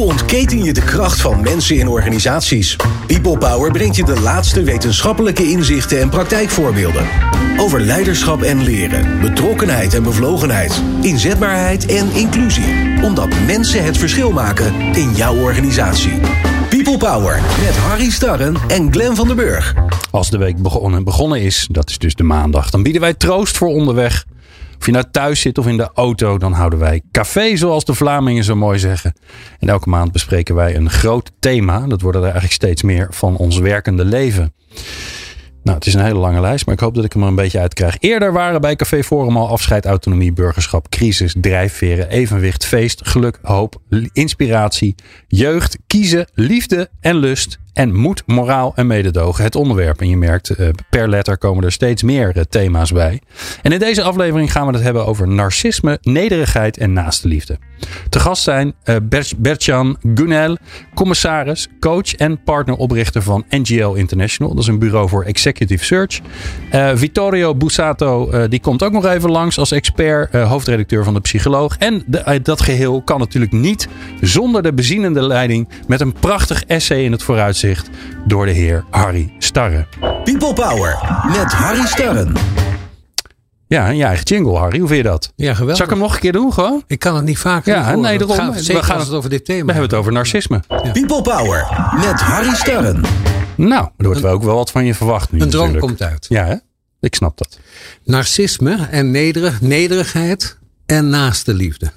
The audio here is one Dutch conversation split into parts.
Ontketen je de kracht van mensen in organisaties? People Power brengt je de laatste wetenschappelijke inzichten en praktijkvoorbeelden. Over leiderschap en leren, betrokkenheid en bevlogenheid, inzetbaarheid en inclusie. Omdat mensen het verschil maken in jouw organisatie. People Power met Harry Starren en Glenn van den Burg. Als de week begonnen, begonnen is, dat is dus de maandag, dan bieden wij troost voor onderweg. Of je nou thuis zit of in de auto, dan houden wij café, zoals de Vlamingen zo mooi zeggen. En elke maand bespreken wij een groot thema. Dat worden er eigenlijk steeds meer van ons werkende leven. Nou, het is een hele lange lijst, maar ik hoop dat ik hem er een beetje uit krijg. Eerder waren bij Café Forum al afscheid, autonomie, burgerschap, crisis, drijfveren, evenwicht, feest, geluk, hoop, inspiratie, jeugd, kiezen, liefde en lust. En moed, moraal en mededogen. Het onderwerp. En je merkt, eh, per letter komen er steeds meer eh, thema's bij. En in deze aflevering gaan we het hebben over narcisme, nederigheid en naaste liefde. Te gast zijn uh, Bertjan Gunel, commissaris, coach en partneroprichter van NGL International. Dat is een bureau voor executive search. Vittorio Bussato, die komt ook nog even langs als expert, hoofdredacteur van de Psycholoog. En dat geheel kan natuurlijk niet zonder de bezienende leiding met een prachtig essay in het vooruitzicht door de heer Harry Starre. People Power met Harry Starren. Ja, een je eigen jingle, Harry. Hoe vind je dat? Ja, geweldig. Zal ik hem nog een keer doen, gewoon? Ik kan het niet vaker Ja, nee, daarom. Gaan, we gaan het over dit thema. We hebben het over narcisme. Ja. People Power met Harry Starren. Nou, er wordt wel ook wel wat van je verwacht nu Een droom natuurlijk. komt uit. Ja, hè? Ik snap dat. Narcisme en nederig, nederigheid en naaste liefde.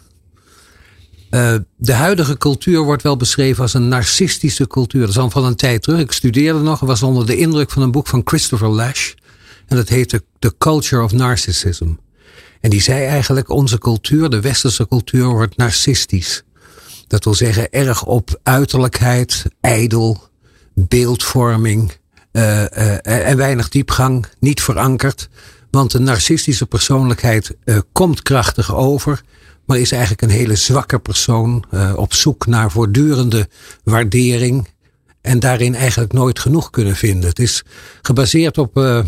Uh, de huidige cultuur wordt wel beschreven als een narcistische cultuur. Dat is al van een tijd terug. Ik studeerde nog en was onder de indruk van een boek van Christopher Lash. En dat heette The Culture of Narcissism. En die zei eigenlijk, onze cultuur, de westerse cultuur, wordt narcistisch. Dat wil zeggen, erg op uiterlijkheid, ijdel, beeldvorming uh, uh, en weinig diepgang, niet verankerd. Want een narcistische persoonlijkheid komt krachtig over maar is eigenlijk een hele zwakke persoon uh, op zoek naar voortdurende waardering en daarin eigenlijk nooit genoeg kunnen vinden. Het is gebaseerd op, uh,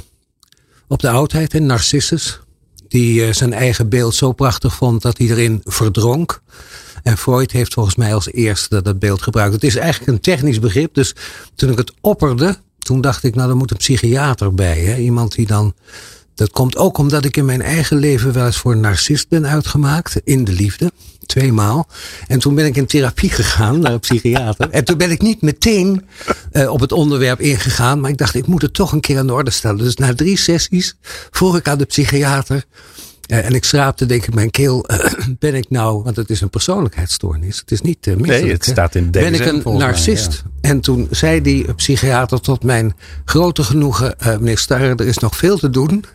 op de oudheid en Narcissus, die uh, zijn eigen beeld zo prachtig vond dat hij erin verdronk. En Freud heeft volgens mij als eerste dat beeld gebruikt. Het is eigenlijk een technisch begrip, dus toen ik het opperde, toen dacht ik, nou, er moet een psychiater bij. Hè? Iemand die dan dat komt ook omdat ik in mijn eigen leven wel eens voor een narcist ben uitgemaakt. In de liefde. Tweemaal. En toen ben ik in therapie gegaan naar een psychiater. En toen ben ik niet meteen uh, op het onderwerp ingegaan. Maar ik dacht, ik moet het toch een keer aan de orde stellen. Dus na drie sessies vroeg ik aan de psychiater. Uh, en ik schraapte denk ik mijn keel. Uh, ben ik nou, want het is een persoonlijkheidsstoornis. Het is niet uh, Nee, het staat in Ben ik een narcist? Mij, ja. En toen zei die psychiater tot mijn grote genoegen. meneer Starre, er is nog veel te doen.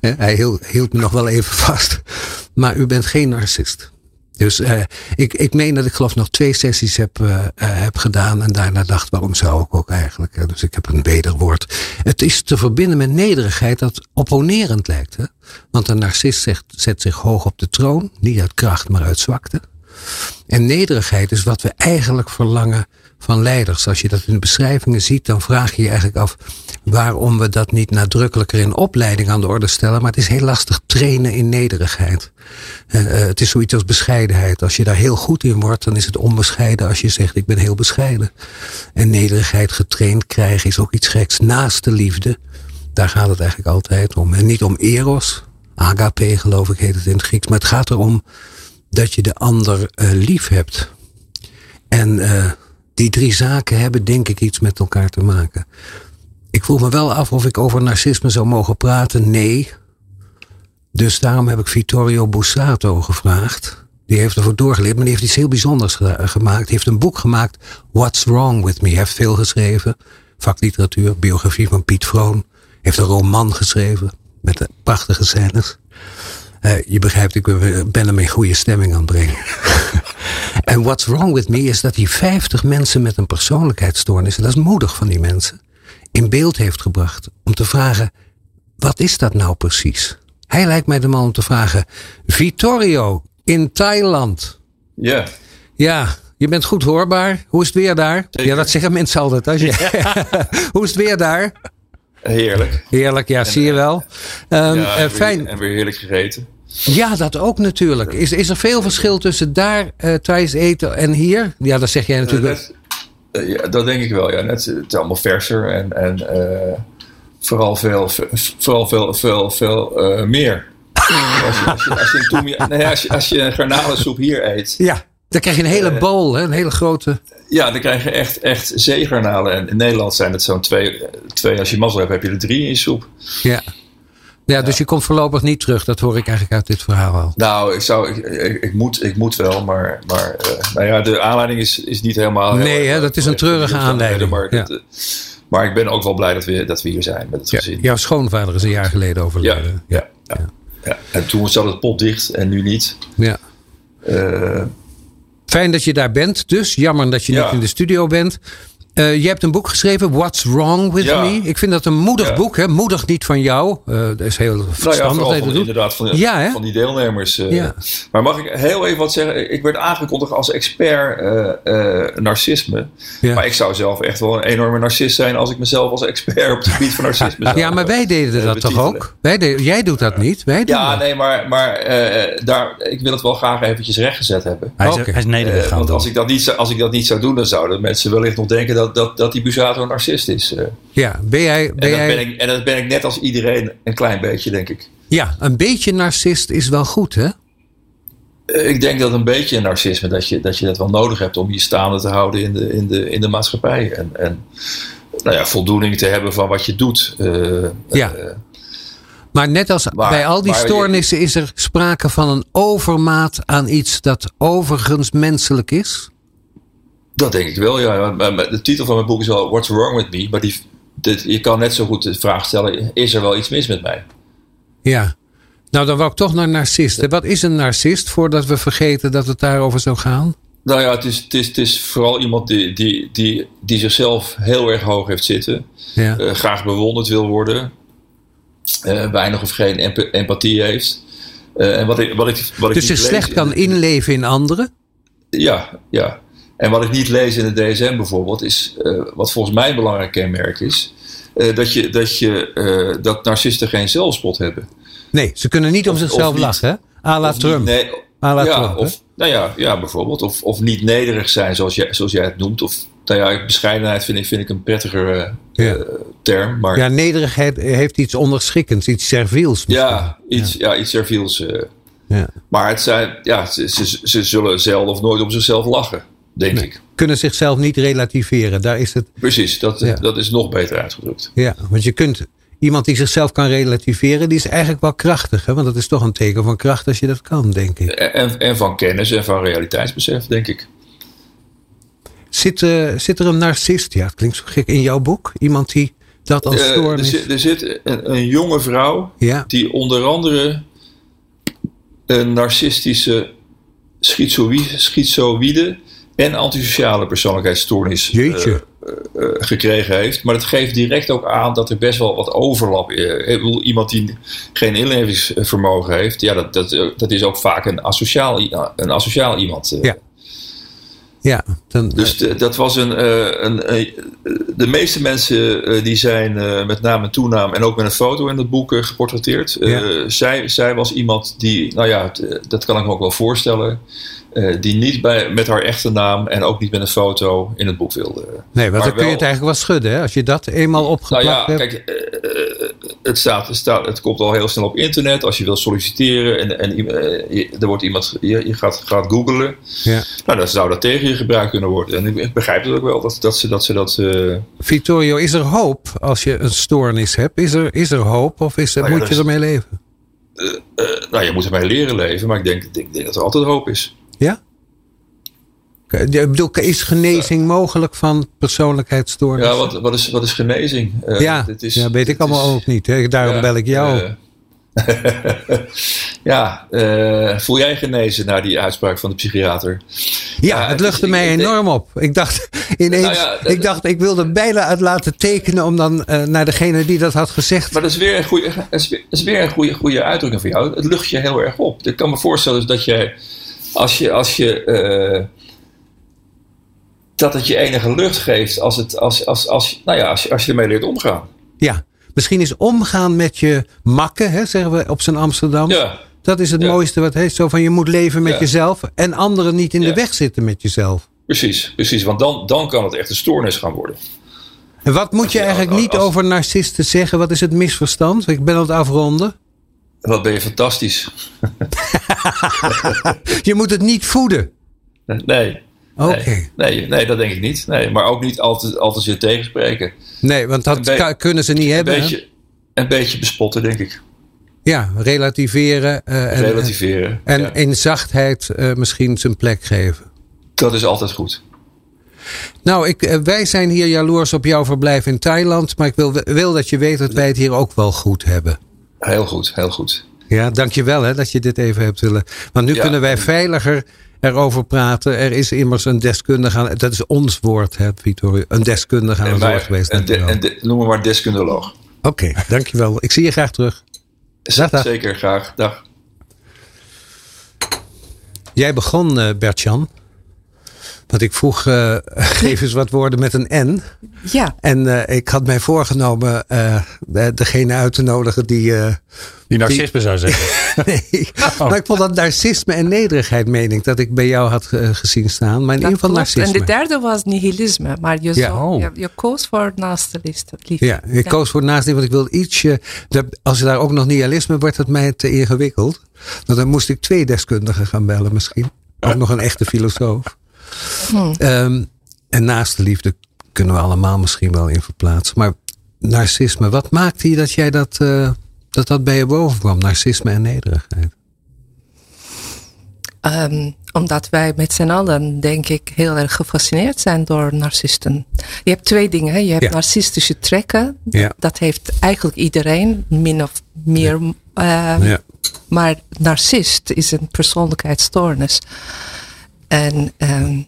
hij hield, hield me nog wel even vast. Maar u bent geen narcist. Dus uh, ik, ik meen dat ik geloof nog twee sessies heb, uh, uh, heb gedaan. En daarna dacht, waarom zou ik ook eigenlijk? Dus ik heb een wederwoord. Het is te verbinden met nederigheid dat opponerend lijkt. Hè? Want een narcist zet zich hoog op de troon. Niet uit kracht, maar uit zwakte. En nederigheid is wat we eigenlijk verlangen van leiders. Als je dat in de beschrijvingen ziet, dan vraag je je eigenlijk af waarom we dat niet nadrukkelijker in opleiding aan de orde stellen. Maar het is heel lastig trainen in nederigheid. Uh, uh, het is zoiets als bescheidenheid. Als je daar heel goed in wordt, dan is het onbescheiden als je zegt ik ben heel bescheiden. En nederigheid getraind krijgen is ook iets geks. Naast de liefde, daar gaat het eigenlijk altijd om. En niet om eros, agape geloof ik heet het in het Grieks. Maar het gaat erom dat je de ander uh, lief hebt. En die drie zaken hebben denk ik iets met elkaar te maken. Ik vroeg me wel af of ik over narcisme zou mogen praten. Nee. Dus daarom heb ik Vittorio Bussato gevraagd. Die heeft ervoor doorgeleerd, maar die heeft iets heel bijzonders gemaakt. Die heeft een boek gemaakt, What's Wrong With Me. Hij heeft veel geschreven. Vakliteratuur, biografie van Piet Vroon. Heeft een roman geschreven met prachtige scènes. Uh, je begrijpt, ik ben hem in goede stemming aan het brengen. en what's wrong with me is dat hij 50 mensen met een persoonlijkheidsstoornis, en dat is moedig van die mensen, in beeld heeft gebracht. Om te vragen, wat is dat nou precies? Hij lijkt mij de man om te vragen, Vittorio in Thailand. Ja. Yeah. Ja, je bent goed hoorbaar. Hoe is het weer daar? Zeker. Ja, dat zeggen mensen altijd. Als je... Hoe is het weer daar? Heerlijk. Heerlijk, ja, en, zie je wel. Um, ja, en uh, fijn. Weer, en weer heerlijk gegeten. Ja, dat ook natuurlijk. Is, is er veel verschil tussen daar uh, thuis eten en hier? Ja, dat zeg jij natuurlijk. Uh, ja, dat denk ik wel. Ja. Net, het is allemaal verser en, en vooral veel, vooral veel, veel, veel meer. als, je, een als je garnalensoep hier eet. Ja, dan krijg je een hele bowl, hè? een hele grote. Ja, dan krijg je echt, echt zeegarnalen. En in Nederland zijn het zo'n twee, twee. Als je mazzel hebt, heb je er drie in je soep. Ja. Ja, dus je komt voorlopig niet terug. Dat hoor ik eigenlijk uit dit verhaal al. Nou, ik, zou, ik, ik, moet, ik moet wel, maar, maar uh, nou ja, de aanleiding is, is niet helemaal... Nee, hè, dat is een treurige aanleiding. Maar, ja. dat, maar, ik ben ook wel blij dat we, dat we hier zijn met het gezin. Ja, jouw schoonvader is een jaar geleden overleden. Ja, ja, ja. ja. En toen zat het pot dicht en nu niet. Ja. Uh, Fijn dat je daar bent, dus jammer dat je niet in de studio bent. Uh, je hebt een boek geschreven, What's Wrong With Me. Ik vind dat een moedig boek. Hè? Moedig niet van jou. Uh, dat is heel verstandig. Nou ja, van, inderdaad van, ja, van die deelnemers. Uh, maar mag ik heel even wat zeggen? Ik werd aangekondigd als expert narcisme. Maar ik zou zelf echt wel een enorme narcist zijn... als ik mezelf als expert op het gebied van narcisme zou Ja, maar wij deden dat toch ook? Wij deden, jij doet dat niet. Wij doen ja, dat. nee, maar, maar daar, ik wil het wel graag eventjes rechtgezet hebben. Hij is, okay. hij is nederig Want als ik, dat niet, als ik dat niet zou doen... dan zouden mensen wellicht nog denken... dat dat, dat die Busato een narcist is. Uh. Ja, ben jij... Ben en, jij... Ben ik, en dat ben ik net als iedereen een klein beetje, denk ik. Ja, een beetje narcist is wel goed, hè? Uh, ik denk dat een beetje narcisme, dat je, dat je dat wel nodig hebt om je staande te houden in de, in de, in de maatschappij. En, en nou ja, voldoening te hebben van wat je doet. Uh, ja. Maar net als maar, bij al die stoornissen is er sprake van een overmaat aan iets dat overigens menselijk is? Dat denk ik wel, ja. De titel van mijn boek is wel What's Wrong With Me. Maar die, dit, je kan net zo goed de vraag stellen, is er wel iets mis met mij? Ja. Nou, dan wou ik toch naar narcisten. Wat is een narcist, voordat we vergeten dat het daarover zou gaan? Nou ja, het is, het is, het is vooral iemand die, die, die, die zichzelf heel erg hoog heeft zitten. Ja. Uh, graag bewonderd wil worden. Uh, weinig of geen emp empathie heeft. Uh, en wat ik, wat ik, wat dus je slecht kan inleven in anderen? Ja, ja. En wat ik niet lees in de DSM bijvoorbeeld, is uh, wat volgens mij een belangrijk kenmerk is, uh, dat, je, dat, je, uh, dat narcisten geen zelfspot hebben. Nee, ze kunnen niet om of, zichzelf of lachen, hè? A la Trump. Niet, nee, la ja, Trump, of, nou ja, ja, bijvoorbeeld. Of, of niet nederig zijn, zoals jij, zoals jij het noemt. Of nou ja, bescheidenheid vind ik, vind ik een prettiger ja. term. Maar, ja, nederigheid heeft iets onderschikkends, iets serviels. Ja, iets, ja. ja iets serviels. ja. Maar het zijn, ja, ze, ze, ze zullen zelden of nooit om zichzelf lachen denk nee, ik. Kunnen zichzelf niet relativeren. Daar is het, Precies, dat, ja. dat is nog beter uitgedrukt. Ja, want je kunt iemand die zichzelf kan relativeren, die is eigenlijk wel krachtig. Hè? Want dat is toch een teken van kracht als je dat kan, denk ik. En, en van kennis en van realiteitsbesef, denk ik. Zit, uh, zit er een narcist, ja, het klinkt zo gek, in jouw boek? Iemand die dat als stoornis... Uh, er, er zit een, een jonge vrouw ja. die onder andere een narcistische schizoïde en antisociale persoonlijkheidsstoornis uh, uh, gekregen heeft. Maar dat geeft direct ook aan dat er best wel wat overlap is. Iemand die geen inlevingsvermogen heeft, ja, dat, dat, dat is ook vaak een asociaal, een asociaal iemand. Ja. Ja, dan, dus de, dat was een, een, een, De meeste mensen die zijn met naam en toenaam en ook met een foto in het boek geportretteerd. Ja. zij, zij was iemand die, nou ja, dat kan ik me ook wel voorstellen. Uh, die niet bij, met haar echte naam en ook niet met een foto in het boek wilde. Nee, want dan kun je het eigenlijk wel schudden, hè? Als je dat eenmaal opgeplakt nou ja, hebt. Kijk, uh, het, staat, het, staat, het komt al heel snel op internet. Als je wil solliciteren en, en je, er wordt iemand, je, je gaat, gaat googlen. Ja. Nou, dan zou dat tegen je gebruikt kunnen worden. En ik begrijp het ook wel dat, dat ze dat. Ze dat Vittorio, is er hoop als je een stoornis hebt? Is er, is er hoop of is, nou ja, moet je ermee leven? nou, je moet ermee leren leven, maar ik denk, ik denk dat er altijd hoop is. Ja? Ik bedoel, is genezing mogelijk van persoonlijkheidsstoornissen? Ja, wat, wat, is, wat is genezing? Uh, ja, is, ja, weet ik allemaal is, ook niet. Hè? Daarom ja, bel ik jou. Uh, ja, uh, voel jij genezen na die uitspraak van de psychiater? Ja, het luchtte is, mij ik, enorm op. Ik dacht ineens, nou ja, ik dacht, ik wilde bijna uit laten tekenen om dan uh, naar degene die dat had gezegd. Maar dat is weer een goede, dat is weer, dat is weer een goede, goede uitdrukking voor jou. Het lucht je heel erg op. Ik kan me voorstellen dat jij als je, als je uh, dat het je enige lucht geeft als, het, als, als, als, nou ja, als, je, als je ermee leert omgaan. Ja, misschien is omgaan met je makken, hè, zeggen we op zijn Amsterdam. Ja. Dat is het Ja. mooiste wat heet. Zo van je moet leven met Ja. jezelf en anderen niet in de weg zitten met jezelf. Precies, precies. Want dan, dan kan het echt een stoornis gaan worden. En wat moet je je- eigenlijk als- niet als- over narcisten zeggen? Wat is het misverstand? Ik ben aan het afronden. Wat ben je fantastisch. Je moet het niet voeden. Nee. Oké. Nee, nee, nee, dat denk ik niet. Nee, maar ook niet altijd, altijd je tegenspreken. Nee, want dat kunnen ze niet Een hebben. beetje, een beetje bespotten, denk ik. Ja, relativeren. eh, en, Relativeren. En ja. in zachtheid eh, misschien zijn plek geven. Dat is altijd goed. Nou, ik, eh, wij zijn hier jaloers op jouw verblijf in Thailand. Maar ik wil, wil dat je weet dat wij het hier ook wel goed hebben. Heel goed, heel goed. Ja, dankjewel hè, dat je dit even hebt willen. Want nu Ja. kunnen wij veiliger erover praten. Er is immers een deskundige aan. Dat is ons woord, hè, Vittorio. Een deskundige aan het woord geweest. en en de- noem maar deskundeloog. Oké, dankjewel. Ik zie je graag terug. Dag, dag. Zeker, graag. Dag. Jij begon, eh Bertjan. Want ik vroeg, eh, geef eens wat woorden met een N. Ja, En eh, ik had mij voorgenomen eh, de- degene uit te nodigen die... eh, Die narcisme zou zeggen. nee, maar ik vond dat narcisme en nederigheid, meen ik, dat ik bij jou had gezien staan. Maar in dat ieder geval klopt. En narcisme. de derde was nihilisme, maar je, Ja. zo- Oh. je, je koos voor naaste liefde. Ja, ik koos voor naast want ik wil ietsje. Als je daar ook nog nihilisme wordt, het mij te ingewikkeld. Want dan moest ik twee deskundigen gaan bellen, misschien. Ook nog een echte filosoof. Hmm. Ehm, en naast de liefde kunnen we allemaal misschien wel in verplaatsen. Maar narcisme, wat maakte je dat jij dat, eh, dat, dat bij je boven kwam? Narcisme en nederigheid. Ehm, omdat wij met z'n allen, denk ik, heel erg gefascineerd zijn door narcisten. Je hebt twee dingen. Hè? Je hebt Ja. narcistische trekken. Ja. Dat heeft eigenlijk iedereen, min of meer. ehm, Ja. Maar narcist is een persoonlijkheidsstoornis. En, ehm,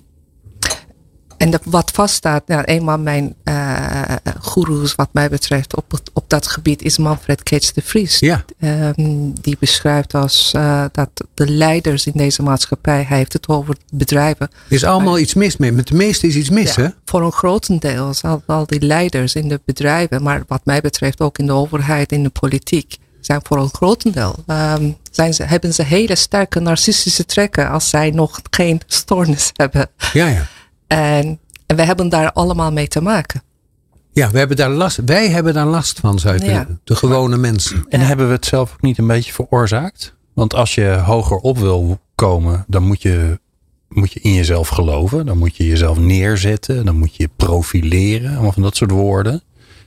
en dat wat vaststaat, nou, eenmaal mijn eh goeroes wat mij betreft op, het- op dat gebied is Manfred Keats de Vries. Ja. Ehm, die beschrijft als eh, dat de leiders in deze maatschappij, hij heeft het over bedrijven. Er is allemaal iets mis mee. Met de meeste is iets mis, hè? Voor een grotendeel, al, al die leiders in de bedrijven, maar wat mij betreft ook in de overheid, in de politiek, zijn voor een grotendeel. ehm, zijn ze, hebben ze hele sterke narcistische trekken als zij nog geen stoornis hebben. Ja, ja. En, en we hebben daar allemaal mee te maken. Ja, we hebben daar last, wij hebben daar last van, zou je Ja. De gewone mensen. En hebben we het zelf ook niet een beetje veroorzaakt? Want als je hoger op wil komen, dan moet je, moet je in jezelf geloven. Dan moet je jezelf neerzetten. Dan moet je profileren. Allemaal van dat soort woorden.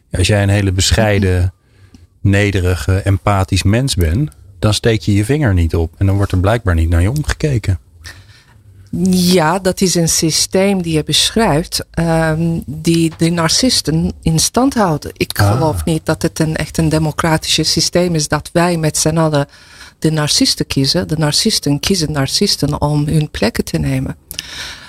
Ja, als jij een hele bescheiden, nederige, empathisch mens bent, dan steek je je vinger niet op. En dan wordt er blijkbaar niet naar je omgekeken. Ja, dat is een systeem die je beschrijft, ehm, die de narcisten in stand houden. Ik Ah. geloof niet dat het een echt een democratisch systeem is dat wij met z'n allen de narcisten kiezen. De narcisten kiezen narcisten om hun plekken te nemen.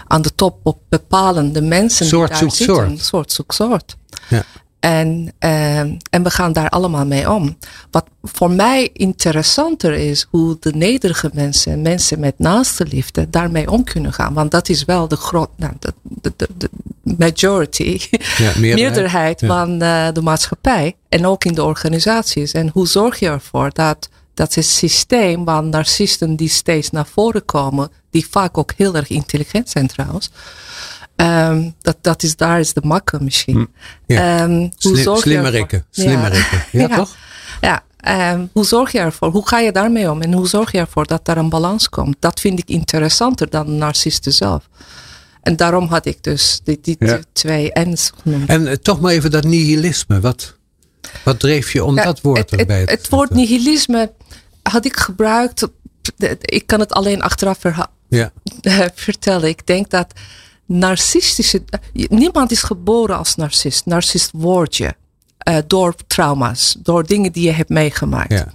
Aan de top op bepalen de mensen Soort die daar zoekt zitten. soort. Soort zoekt soort. Ja. En, ehm, en we gaan daar allemaal mee om. Wat voor mij interessanter is, hoe de nederige mensen, mensen met naaste liefde, daarmee om kunnen gaan. Want dat is wel de, groot, nou, de, de, de, de majority, Ja, meerderheid. meerderheid Ja. van eh, de maatschappij. En ook in de organisaties. En hoe zorg je ervoor dat dat het systeem van narcisten die steeds naar voren komen, die vaak ook heel erg intelligent zijn trouwens. Ehm, dat, dat is, daar is de makke misschien. Ja. Ehm, hoe Slim, zorg je slimmerikken. ervoor- Slimmerikken. Ja, Ja. toch? Ja, ehm, hoe zorg je ervoor? Hoe ga je daarmee om? En hoe zorg je ervoor dat daar een balans komt? Dat vind ik interessanter dan de narcisten zelf. En daarom had ik dus die, die twee N's genoemd. En eh, toch maar even dat nihilisme. Wat, wat dreef je om dat woord het, erbij het, te het woord nihilisme had ik gebruikt. Ik kan het alleen achteraf verha- vertellen. Ik denk dat narcistische. Niemand is geboren als narcist. Narcist word je. eh, door trauma's, door dingen die je hebt meegemaakt. Ja.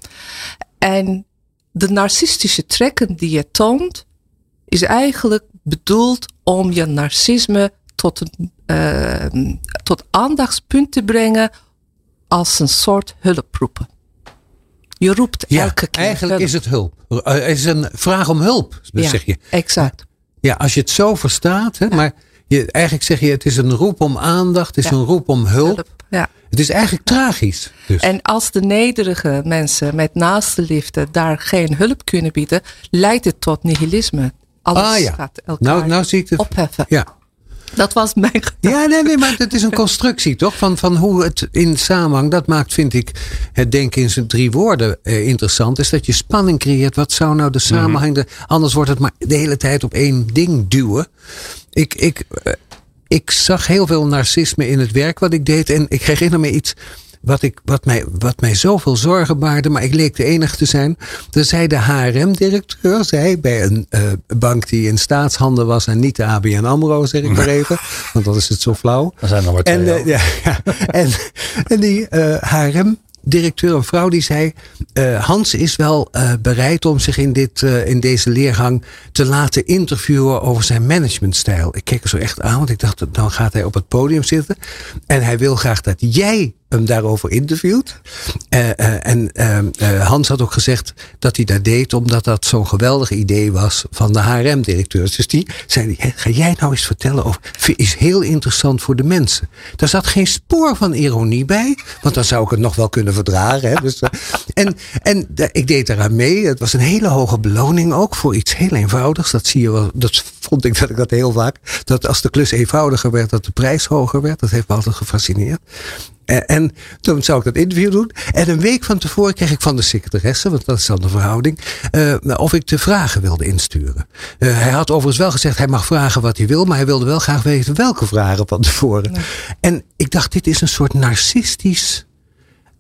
En de narcistische trekken die je toont, is eigenlijk bedoeld om je narcisme tot een eh, tot aandachtspunt te brengen als een soort hulproepen. Je roept Ja, elke keer. eigenlijk hulp. is het hulp. Eh, Het is een vraag om hulp, ja, zeg je. Exact. Ja, als je het zo verstaat. Hè, Maar je, eigenlijk zeg je, het is een roep om aandacht. Het is Ja. een roep om hulp. Hulp. Ja. Het is eigenlijk tragisch. Dus. En als de nederige mensen met naaste liefde daar geen hulp kunnen bieden, leidt het tot nihilisme. Alles ah ja, gaat elkaar nou, nou zie ik het. opheffen. Ja. Dat was mijn gedachte. Ja, nee, nee, maar het is een constructie toch? Van, van hoe het in samenhang, dat maakt, vind ik, het denken in zijn drie woorden eh, interessant. Is dat je spanning creëert. Wat zou nou de samenhang, de, anders wordt het maar de hele tijd op één ding duwen. Ik, ik, eh, ik zag heel veel narcisme in het werk wat ik deed. En ik herinner me iets wat, ik, wat, mij, wat mij zoveel zorgen baarde, maar ik leek de enige te zijn. Er zei de HRM-directeur, zei bij een uh, bank die in staatshanden was en niet de ABN AMRO, zeg ik maar even, want dat is het zo flauw. Er zijn maar twee. En, uh, ja, ja, en, en die uh, HRM directeur, een vrouw, die zei: uh, Hans is wel uh, bereid om zich in, dit, uh, in deze leergang te laten interviewen over zijn managementstijl. Ik keek er zo echt aan, want ik dacht: dan gaat hij op het podium zitten. En hij wil graag dat jij hem daarover interviewt. en Hans had ook gezegd dat hij dat deed omdat dat zo'n geweldig idee was van de HRM-directeurs. Dus die zei: Ga jij nou eens vertellen over. Is heel interessant voor de mensen. Daar zat geen spoor van ironie bij, want dan zou ik het nog wel kunnen verdragen. Hè? Dus, en en ik deed eraan mee. Het was een hele hoge beloning ook voor iets heel eenvoudigs. Dat zie je wel. Dat vond ik dat ik dat heel vaak. Dat als de klus eenvoudiger werd, dat de prijs hoger werd. Dat heeft me altijd gefascineerd. En, en toen zou ik dat interview doen. En een week van tevoren kreeg ik van de secretaresse, want dat is dan de verhouding, uh, of ik de vragen wilde insturen. Uh, hij had overigens wel gezegd, hij mag vragen wat hij wil, maar hij wilde wel graag weten welke vragen van tevoren. Nee. En ik dacht, dit is een soort narcistisch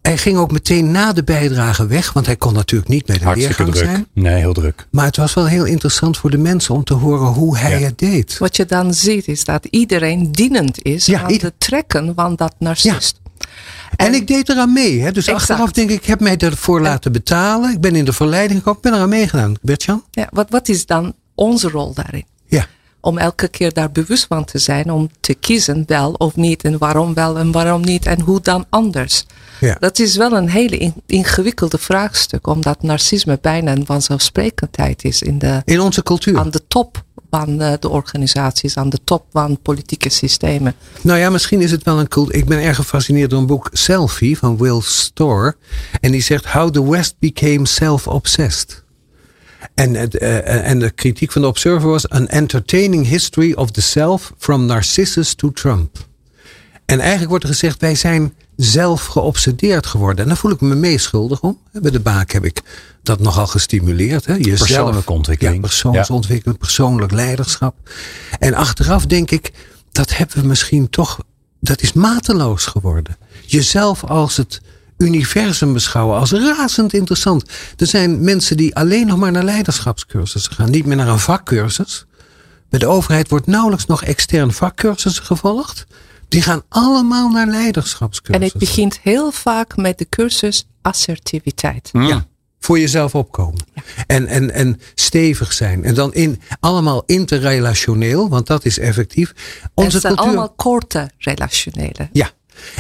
hij ging ook meteen na de bijdrage weg, want hij kon natuurlijk niet bij de Hartstikke leergang druk. zijn. Nee, heel druk. Maar het was wel heel interessant voor de mensen om te horen hoe hij Ja. het deed. Wat je dan ziet is dat iedereen dienend is Ja, aan ieder- het trekken van dat narcist. En, ik deed eraan mee. Hè? Dus Exact. achteraf denk ik, ik heb mij ervoor laten betalen. Ik ben in de verleiding gekomen. Ik ben eraan meegedaan. Bertjan? Ja, wat, wat is dan onze rol daarin? Ja. Om elke keer daar bewust van te zijn, om te kiezen wel of niet en waarom wel en waarom niet en hoe dan anders. Ja. Dat is wel een hele in- ingewikkelde vraagstuk, omdat narcisme bijna een vanzelfsprekendheid is in de, In onze cultuur. aan de top van eh, de organisaties, aan de top van politieke systemen. Nou ja, misschien is het wel een cult. Ik ben erg gefascineerd door een boek Selfie van Will Storr. En die zegt How the West Became Self-Obsessed. En, het, eh, en de kritiek van de Observer was An Entertaining History of the Self from Narcissus to Trump. En eigenlijk wordt er gezegd, wij zijn zelf geobsedeerd geworden. En daar voel ik me meeschuldig om. Bij de baak heb ik dat nogal gestimuleerd. Hè? Jezelf, Persoonlijke ontwikkeling. Ja, persoonsontwikkeling, persoonlijk leiderschap. En achteraf denk ik, dat hebben we misschien toch, dat is mateloos geworden. Jezelf als het universum beschouwen als razend interessant. Er zijn mensen die alleen nog maar naar leiderschapscursussen gaan, niet meer naar een vakcursus. Bij de overheid wordt nauwelijks nog extern vakcursussen gevolgd. Die gaan allemaal naar En leiderschapscursussen. het begint heel vaak met de cursus assertiviteit. Ja, voor jezelf opkomen. En, en, en stevig zijn. En dan in, allemaal interrelationeel, want dat is effectief. En Onze het zijn cultuur. allemaal korte relationele. Ja.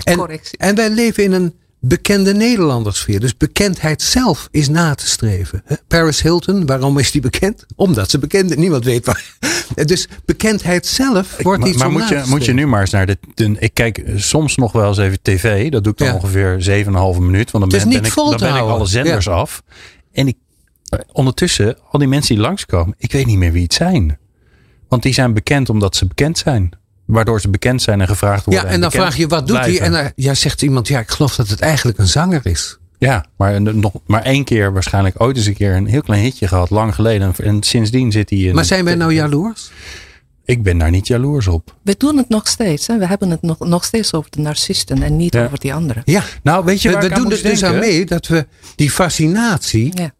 En, Correctie. en wij leven in een bekende Nederlandersfeer. Dus bekendheid zelf is na te streven. Paris Hilton, waarom is die bekend? Omdat ze bekend is. Niemand weet waar. Dus bekendheid zelf wordt maar iets maar om moet, je, moet je nu maar eens naar de, de- Ik kijk soms nog wel eens even tv. Dat doe ik dan Ja. ongeveer 7,5 minuut. Want dan ben, niet ben ik, dan ben ik alle zenders af. En ik, eh, ondertussen, al die mensen die langskomen. Ik weet niet meer wie het zijn. Want die zijn bekend omdat ze bekend zijn. Waardoor ze bekend zijn en gevraagd worden. Ja, en dan vraag je wat doet hij? En dan ja, zegt iemand, ja, ik geloof dat het eigenlijk een zanger is. Ja, maar, nog, maar één keer waarschijnlijk ooit eens een keer een heel klein hitje gehad. Lang geleden. En sindsdien zit hij in... Maar zijn wij nou jaloers? Ik ben daar niet jaloers op. We doen het nog steeds. Hè? We hebben het nog, nog steeds over de narcisten en niet Ja. over die anderen. Ja. Nou, weet je We, waar we ik aan doen er dus aan mee dat we die fascinatie. Ja.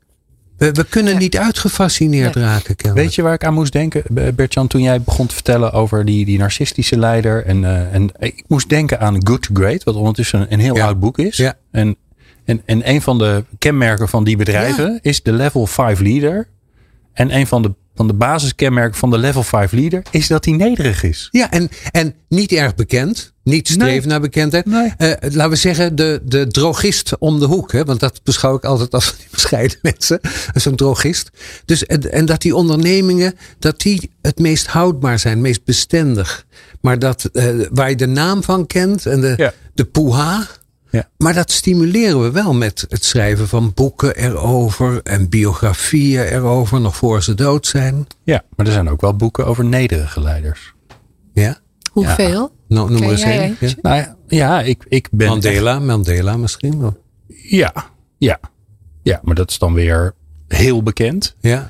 We, we kunnen Ja. niet uitgefascineerd Nee. raken, kennelijk. Weet je waar ik aan moest denken, Bertjan, toen jij begon te vertellen over die, die narcistische leider? En, eh, en ik moest denken aan Good to Great, wat ondertussen een heel Ja. oud boek is. Ja. En, en, en een van de kenmerken van die bedrijven is de level 5 leader. En een van de, van de basiskenmerken van de level 5 leader is dat hij nederig is. Ja, en, en niet erg bekend. Niet streven Nee. naar bekendheid. Nee. Eh, laten we zeggen, de, de drogist om de hoek. Hè? Want dat beschouw ik altijd als die bescheiden mensen. Zo'n drogist. Dus, en, en dat die ondernemingen, dat die het meest houdbaar zijn. Het meest bestendig. Maar dat, eh, waar je de naam van kent. En de, Ja. de poeha. Ja. Maar dat stimuleren we wel met het schrijven van boeken erover en biografieën erover, nog voor ze dood zijn. Ja, maar er zijn ook wel boeken over nederige leiders. Ja? Hoeveel? No, noem eens één. Ja. Nou ja, ja ik, ik ben. Mandela, Mandela misschien wel. Ja, ja. Ja, maar dat is dan weer heel bekend. Ja.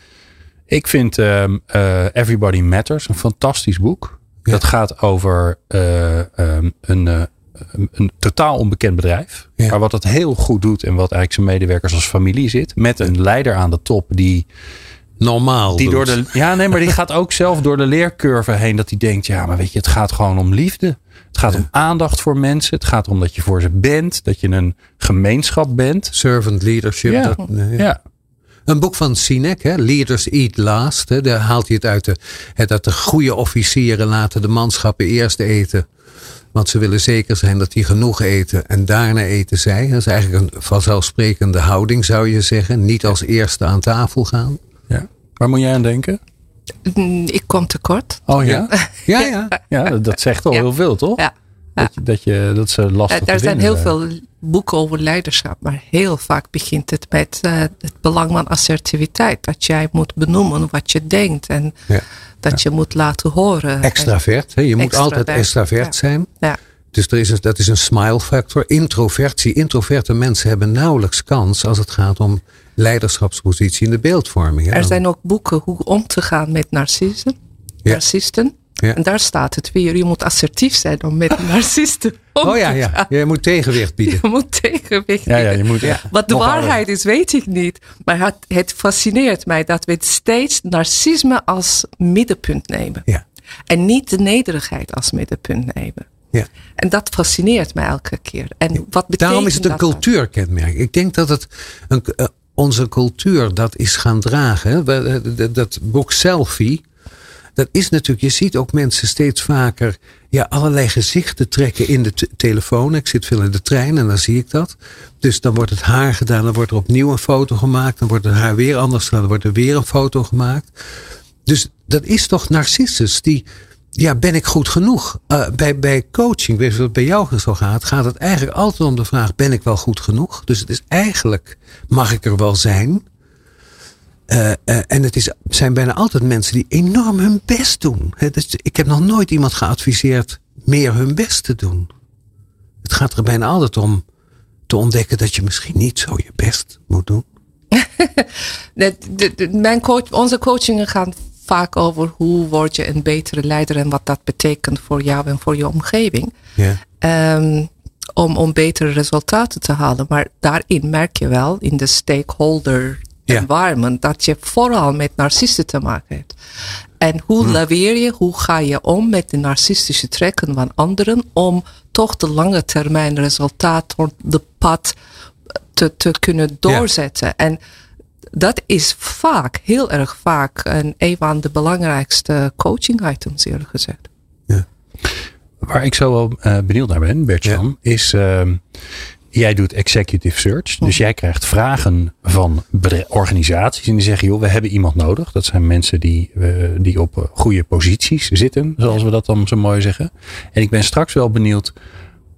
Ik vind ehm, eh, Everybody Matters een fantastisch boek. Ja. Dat gaat over eh, ehm, een, eh, een, een totaal onbekend bedrijf. Ja. Maar wat het heel goed doet en wat eigenlijk zijn medewerkers als familie zit. Met een leider aan de top die, Normaal. die doet. door de. Ja, nee, maar die gaat ook zelf door de leercurve heen. Dat hij denkt, ja, maar weet je, het gaat gewoon om liefde. Het gaat om aandacht voor mensen. Het gaat om dat je voor ze bent. Dat je een gemeenschap bent. Servant leadership. Ja. Dat, nee. Ja, Een boek van Sinek, hè? Leaders Eat Last. Hè? Daar haalt hij het uit. De, hè, dat de goede officieren laten de manschappen eerst eten. Want ze willen zeker zijn dat die genoeg eten. En daarna eten zij. Dat is eigenlijk een vanzelfsprekende houding, zou je zeggen. Niet als eerste aan tafel gaan. ja. Waar moet jij aan denken? Ik kom tekort. Oh ja? Ja, ja. Ja, dat zegt al Ja. heel veel, toch? Ja. Dat, je, dat, je, dat ze lastig Eh, Er zijn heel veel boeken over leiderschap, maar heel vaak begint het met eh, het belang van assertiviteit. Dat jij moet benoemen wat je denkt en Ja. dat je moet laten horen. Extravert. Hè? Je moet Extravert, altijd extravert ja. zijn. Ja. Dus er is een, dat is een smile factor. Introvertie. Introverte mensen hebben nauwelijks kans als het gaat om leiderschapspositie in de beeldvorming. hè. Er zijn ook boeken hoe om te gaan met narcissen, Ja. narcisten. Ja. En daar staat het weer. Je moet assertief zijn om met narcisten om Oh ja, te ja. gaan. Je moet tegenwicht bieden. Je moet tegenwicht Ja, ja, bieden. je moet Wat de nog harder. waarheid is, weet ik niet. Maar het, het fascineert mij dat we steeds narcisme als middenpunt nemen. Ja. En niet de nederigheid als middenpunt nemen. Ja. En dat fascineert mij elke keer. En wat betekent Daarom is het een cultuurkenmerk. Ik denk dat het een, eh, onze cultuur dat is gaan dragen. eh, Dat boek Selfie. Dat is natuurlijk, je ziet ook mensen steeds vaker ja, allerlei gezichten trekken in de te- telefoon. Ik zit veel in de trein en dan zie ik dat. Dus dan wordt het haar gedaan, dan wordt er opnieuw een foto gemaakt. Dan wordt het haar weer anders gedaan, dan wordt er weer een foto gemaakt. Dus dat is toch narcissus die, ja, ben ik goed genoeg? Eh, bij, bij coaching, weet je wat bij jou zo gaat, gaat het eigenlijk altijd om de vraag, ben ik wel goed genoeg? Dus het is eigenlijk, mag ik er wel zijn? Eh, eh, en het is, zijn bijna altijd mensen die enorm hun best doen. Dus ik heb nog nooit iemand geadviseerd meer hun best te doen. Het gaat er bijna altijd om te ontdekken dat je misschien niet zo je best moet doen. De, de- de- mijn coach, onze coachingen gaan vaak over hoe word je een betere leider en wat dat betekent voor jou en voor je omgeving. Ehm, om, om betere resultaten te halen. Maar daarin merk je wel in de stakeholder Ja. environment dat je vooral met narcisten te maken hebt. En hoe Hm. laveer je, hoe ga je om met de narcistische trekken van anderen om toch de lange termijn resultaat op de pad te, te kunnen doorzetten. En dat is vaak, heel erg vaak, een, een van de belangrijkste coaching items eerlijk gezegd. Waar ik zo wel eh, benieuwd naar ben, Bertjan, is ehm, jij doet executive search. Dus jij krijgt vragen van organisaties en die zeggen, joh, we hebben iemand nodig. Dat zijn mensen die, eh, die op eh, goede posities zitten, zoals we dat dan zo mooi zeggen. En ik ben straks wel benieuwd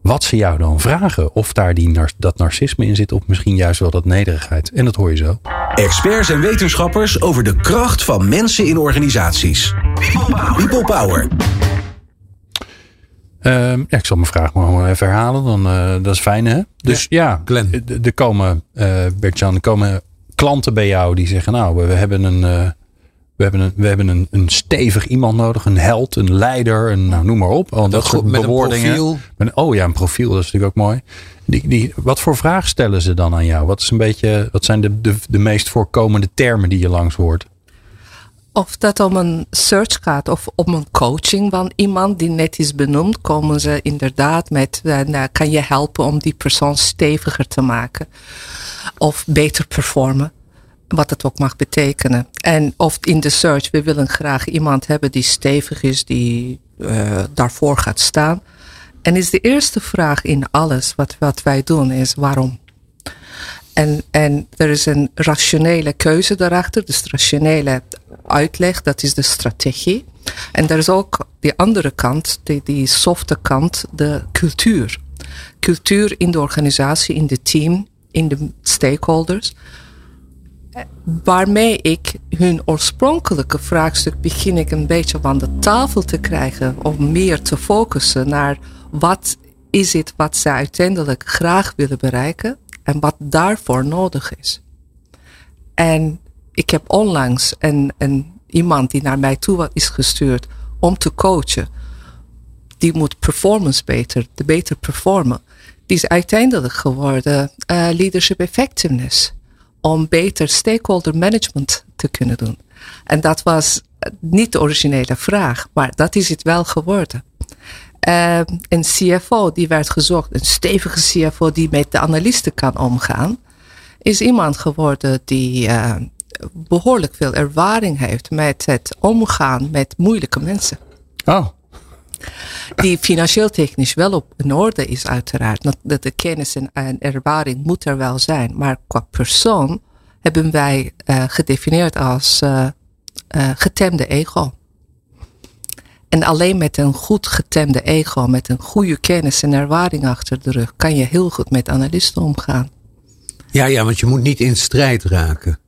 wat ze jou dan vragen. Of daar die dat narcisme in zit, of misschien juist wel dat nederigheid. En dat hoor je zo. Experts en wetenschappers over de kracht van mensen in organisaties. People Power. Ja, ik zal mijn vraag maar even herhalen. Dan, eh, dat is fijn, hè? Dus ja, d- er komen, eh Bert-Jan, er komen klanten bij jou die zeggen... nou, we, hebben, een, eh, we hebben, een, we hebben een, een stevig iemand nodig. Een held, een leider, een, nou, noem maar op. Al dat soort met een profiel. Met- oh ja, een profiel, dat is natuurlijk ook mooi. Die, die, wat voor vraag stellen ze dan aan jou? Wat, is een beetje, wat zijn de, de, de meest voorkomende termen die je langs hoort? Of dat om een search gaat of om een coaching van iemand die net is benoemd, komen ze inderdaad met, eh, nou, kan je helpen om die persoon steviger te maken of beter performen, wat het ook mag betekenen. En of in de search, we willen graag iemand hebben die stevig is, die eh, daarvoor gaat staan. En is de eerste vraag in alles wat, wat wij doen is waarom? En, en er is een rationele keuze daarachter, dus rationele uitleg, dat is de strategie. En er is ook die andere kant, die, die softe kant, de cultuur. Cultuur in de organisatie, in de team, in de stakeholders. Waarmee ik hun oorspronkelijke vraagstuk begin ik een beetje van de tafel te krijgen. Om meer te focussen naar wat is het wat ze uiteindelijk graag willen bereiken. En wat daarvoor nodig is. En ik heb onlangs een, een, iemand die naar mij toe is gestuurd om te coachen. Die moet performance beter, de beter performen. Die is uiteindelijk geworden uh, leadership effectiveness. Om beter stakeholder management te kunnen doen. En dat was niet de originele vraag, maar dat is het wel geworden. Uh, een CFO die werd gezocht, een stevige CFO die met de analisten kan omgaan, is iemand geworden die uh, behoorlijk veel ervaring heeft met het omgaan met moeilijke mensen. Oh. Die financieel technisch wel op in orde is, uiteraard. Dat de kennis en ervaring moet er wel zijn. Maar qua persoon hebben wij uh, gedefinieerd als uh, uh, getemde ego. En alleen met een goed getemde ego, met een goede kennis en ervaring achter de rug, kan je heel goed met analisten omgaan. Ja, ja, want je moet niet in strijd raken.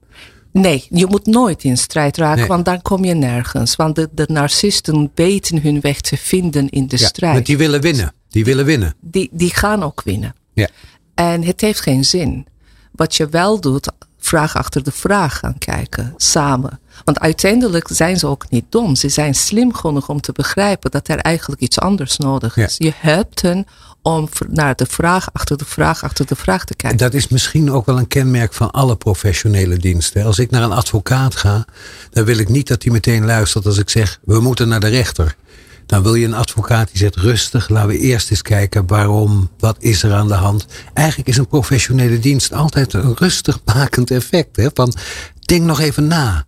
Nee, je moet nooit in strijd raken, want dan kom je nergens. Want de, de narcisten weten hun weg te vinden in de ja, strijd. Want die willen winnen. Die willen winnen. Die, die gaan ook winnen. Ja. En het heeft geen zin. Wat je wel doet, vraag achter de vraag gaan kijken, samen. Want uiteindelijk zijn ze ook niet dom. Ze zijn slim genoeg om te begrijpen dat er eigenlijk iets anders nodig is. Ja. Je hebt hen om naar de vraag achter de vraag achter de vraag te kijken. Dat is misschien ook wel een kenmerk van alle professionele diensten. Als ik naar een advocaat ga, dan wil ik niet dat hij meteen luistert als ik zeg: we moeten naar de rechter. Dan wil je een advocaat die zegt rustig, laten we eerst eens kijken waarom, wat is er aan de hand. Eigenlijk is een professionele dienst altijd een rustig makend effect. Hè? Van denk nog even na.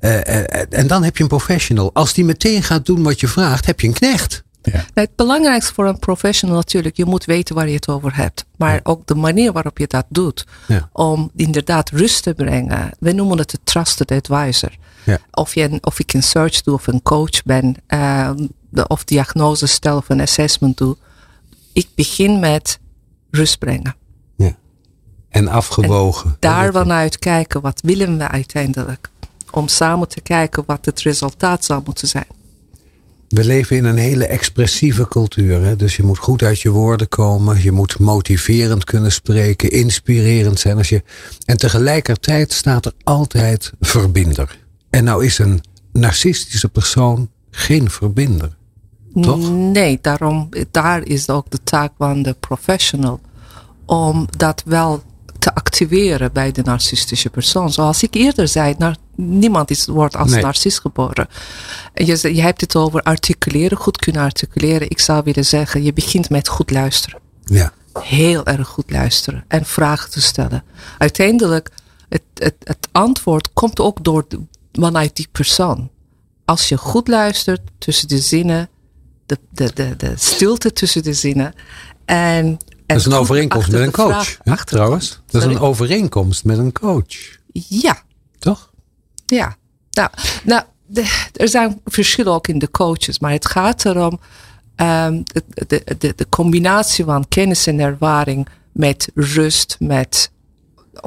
Uh, uh, en dan heb je een professional. Als die meteen gaat doen wat je vraagt, heb je een knecht. Ja. Het belangrijkste voor een professional natuurlijk, je moet weten waar je het over hebt. Maar ja. ook de manier waarop je dat doet. Ja. Om inderdaad rust te brengen. We noemen het een trusted advisor. Of, je, of ik een search doe of een coach ben. Of diagnose stel of een assessment doe. Ik begin met rust brengen. En afgewogen. En daar vanuit kijken, wat willen we uiteindelijk? Om samen te kijken wat het resultaat zal moeten zijn. We leven in een hele expressieve cultuur. Hè? Dus je moet goed uit je woorden komen. Je moet motiverend kunnen spreken. Inspirerend zijn. Als je... En tegelijkertijd staat er altijd verbinder. En nou is een narcistische persoon geen verbinder. Toch? Nee, daarom, daar is ook de taak van de professional. Om dat wel te activeren bij de narcistische persoon. Zoals ik eerder zei, niemand is, wordt als Nee. narcist geboren. Je, je hebt het over articuleren, goed kunnen articuleren. Ik zou willen zeggen, je begint met goed luisteren. Ja. Heel erg goed luisteren en vragen te stellen. Uiteindelijk, het, het, het antwoord komt ook door de, vanuit die persoon. Als je goed luistert tussen de zinnen, de, de, de, de stilte tussen de zinnen. En, Dat is een overeenkomst met een coach. hè, trouwens. Dat is een overeenkomst met een coach. Ja, Toch? Ja, nou, nou de, er zijn verschillen ook in de coaches, maar het gaat erom um, de, de, de, combinatie van kennis en ervaring met rust, met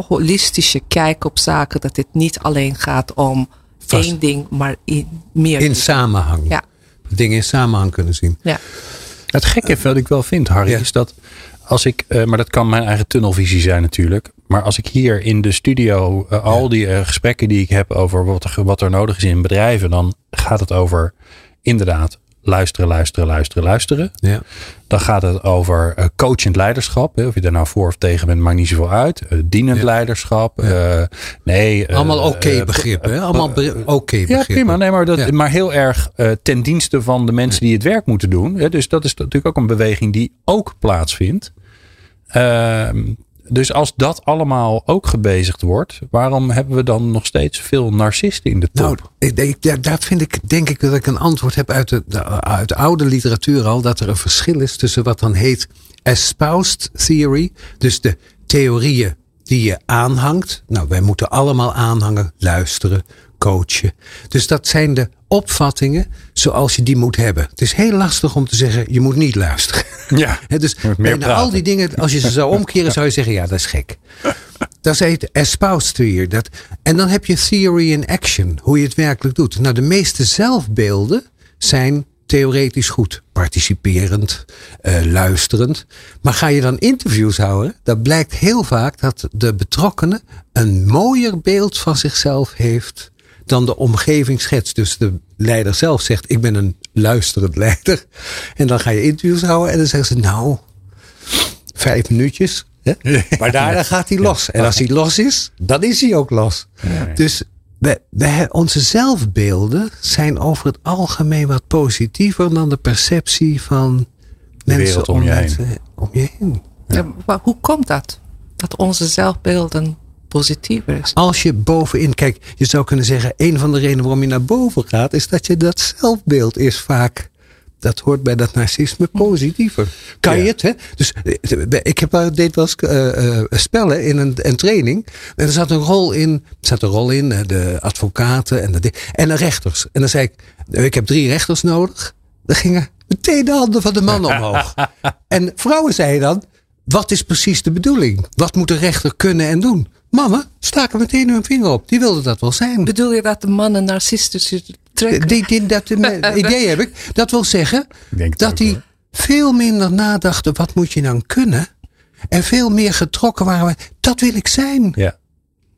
holistische kijk op zaken, dat het niet alleen gaat om Vast. één ding, maar in meer. In samenhang. Ja. Dingen in samenhang kunnen zien. Ja. Het gekke wat ik wel vind, Harry, Ja. is dat als ik, eh, maar dat kan mijn eigen tunnelvisie zijn natuurlijk. Maar als ik hier in de studio eh, al die eh, gesprekken die ik heb over wat er, wat er nodig is in bedrijven, dan gaat het over inderdaad luisteren, luisteren, luisteren, luisteren. Ja. Dan gaat het over eh, coachend leiderschap. Hè. Of je daar nou voor of tegen bent, maakt niet zoveel uit. Eh, dienend Ja. leiderschap. eh, nee. Allemaal oké eh, begrippen. hè? Allemaal be- oké ja, begrippen. prima. Nee, maar, dat, Ja. maar heel erg ten dienste van de mensen die het werk moeten doen. Hè? Dus dat is natuurlijk ook een beweging die ook plaatsvindt. Dus als dat allemaal ook gebezigd wordt, waarom hebben we dan nog steeds veel narcisten in de top? Nou, ik, ik- daar- daar vind ik, denk ik dat ik een antwoord heb uit de, de- uit de oude literatuur al. Dat er een verschil is tussen wat dan heet espoused theory. Dus de theorieën die je aanhangt. Nou, wij moeten allemaal aanhangen, luisteren, coachen. Dus dat zijn de opvattingen zoals je die moet hebben. Het is heel lastig om te zeggen, je moet niet luisteren. Ja, dus meer bijna al die dingen, als je ze zou omkeren, zou je zeggen, ja, dat is gek. Dat heet espoused hier. Dat, en dan heb je theory in action, hoe je het werkelijk doet. Nou, de meeste zelfbeelden zijn theoretisch goed. Participerend, eh, luisterend. Maar ga je dan interviews houden, dan blijkt heel vaak dat de betrokkenen een mooier beeld van zichzelf heeft dan de omgeving schetst. Dus de leider zelf zegt, ik ben een luisterend leider. En dan ga je interviews houden en dan zeggen ze, nou, vijf minuutjes. Hè? Maar daarna gaat hij los. En als hij los is, dan is hij ook los. Dus we, we, onze zelfbeelden zijn over het algemeen wat positiever dan de perceptie van mensen wereld om je heen. om je heen. Ja, maar hoe komt dat? Dat onze zelfbeelden positiever is. Als je bovenin, kijk, je zou kunnen zeggen, een van de redenen waarom je naar boven gaat, is dat je dat zelfbeeld is vaak. Dat hoort bij dat narcisme positiever. Kan Ja. je het, hè? Dus eh, ik heb, eh, deed wel eens eh, eh, spellen in een, een training. En er zat een rol in, er zat een rol in, de advocaten en de, en de rechters. En dan zei ik, ik heb drie rechters nodig. Dan gingen meteen de handen van de man omhoog. en vrouwen zeiden dan, wat is precies de bedoeling? Wat moet de rechter kunnen en doen? Mannen staken meteen hun vinger op. Die wilden dat wel zijn. Bedoel je dat de mannen narcistische trekken? Die, die, dat idee heb ik. Dat wil zeggen dat ook, hoor. veel minder nadachten. Wat moet je dan kunnen? En veel meer getrokken waren. Dat wil ik zijn. Ja.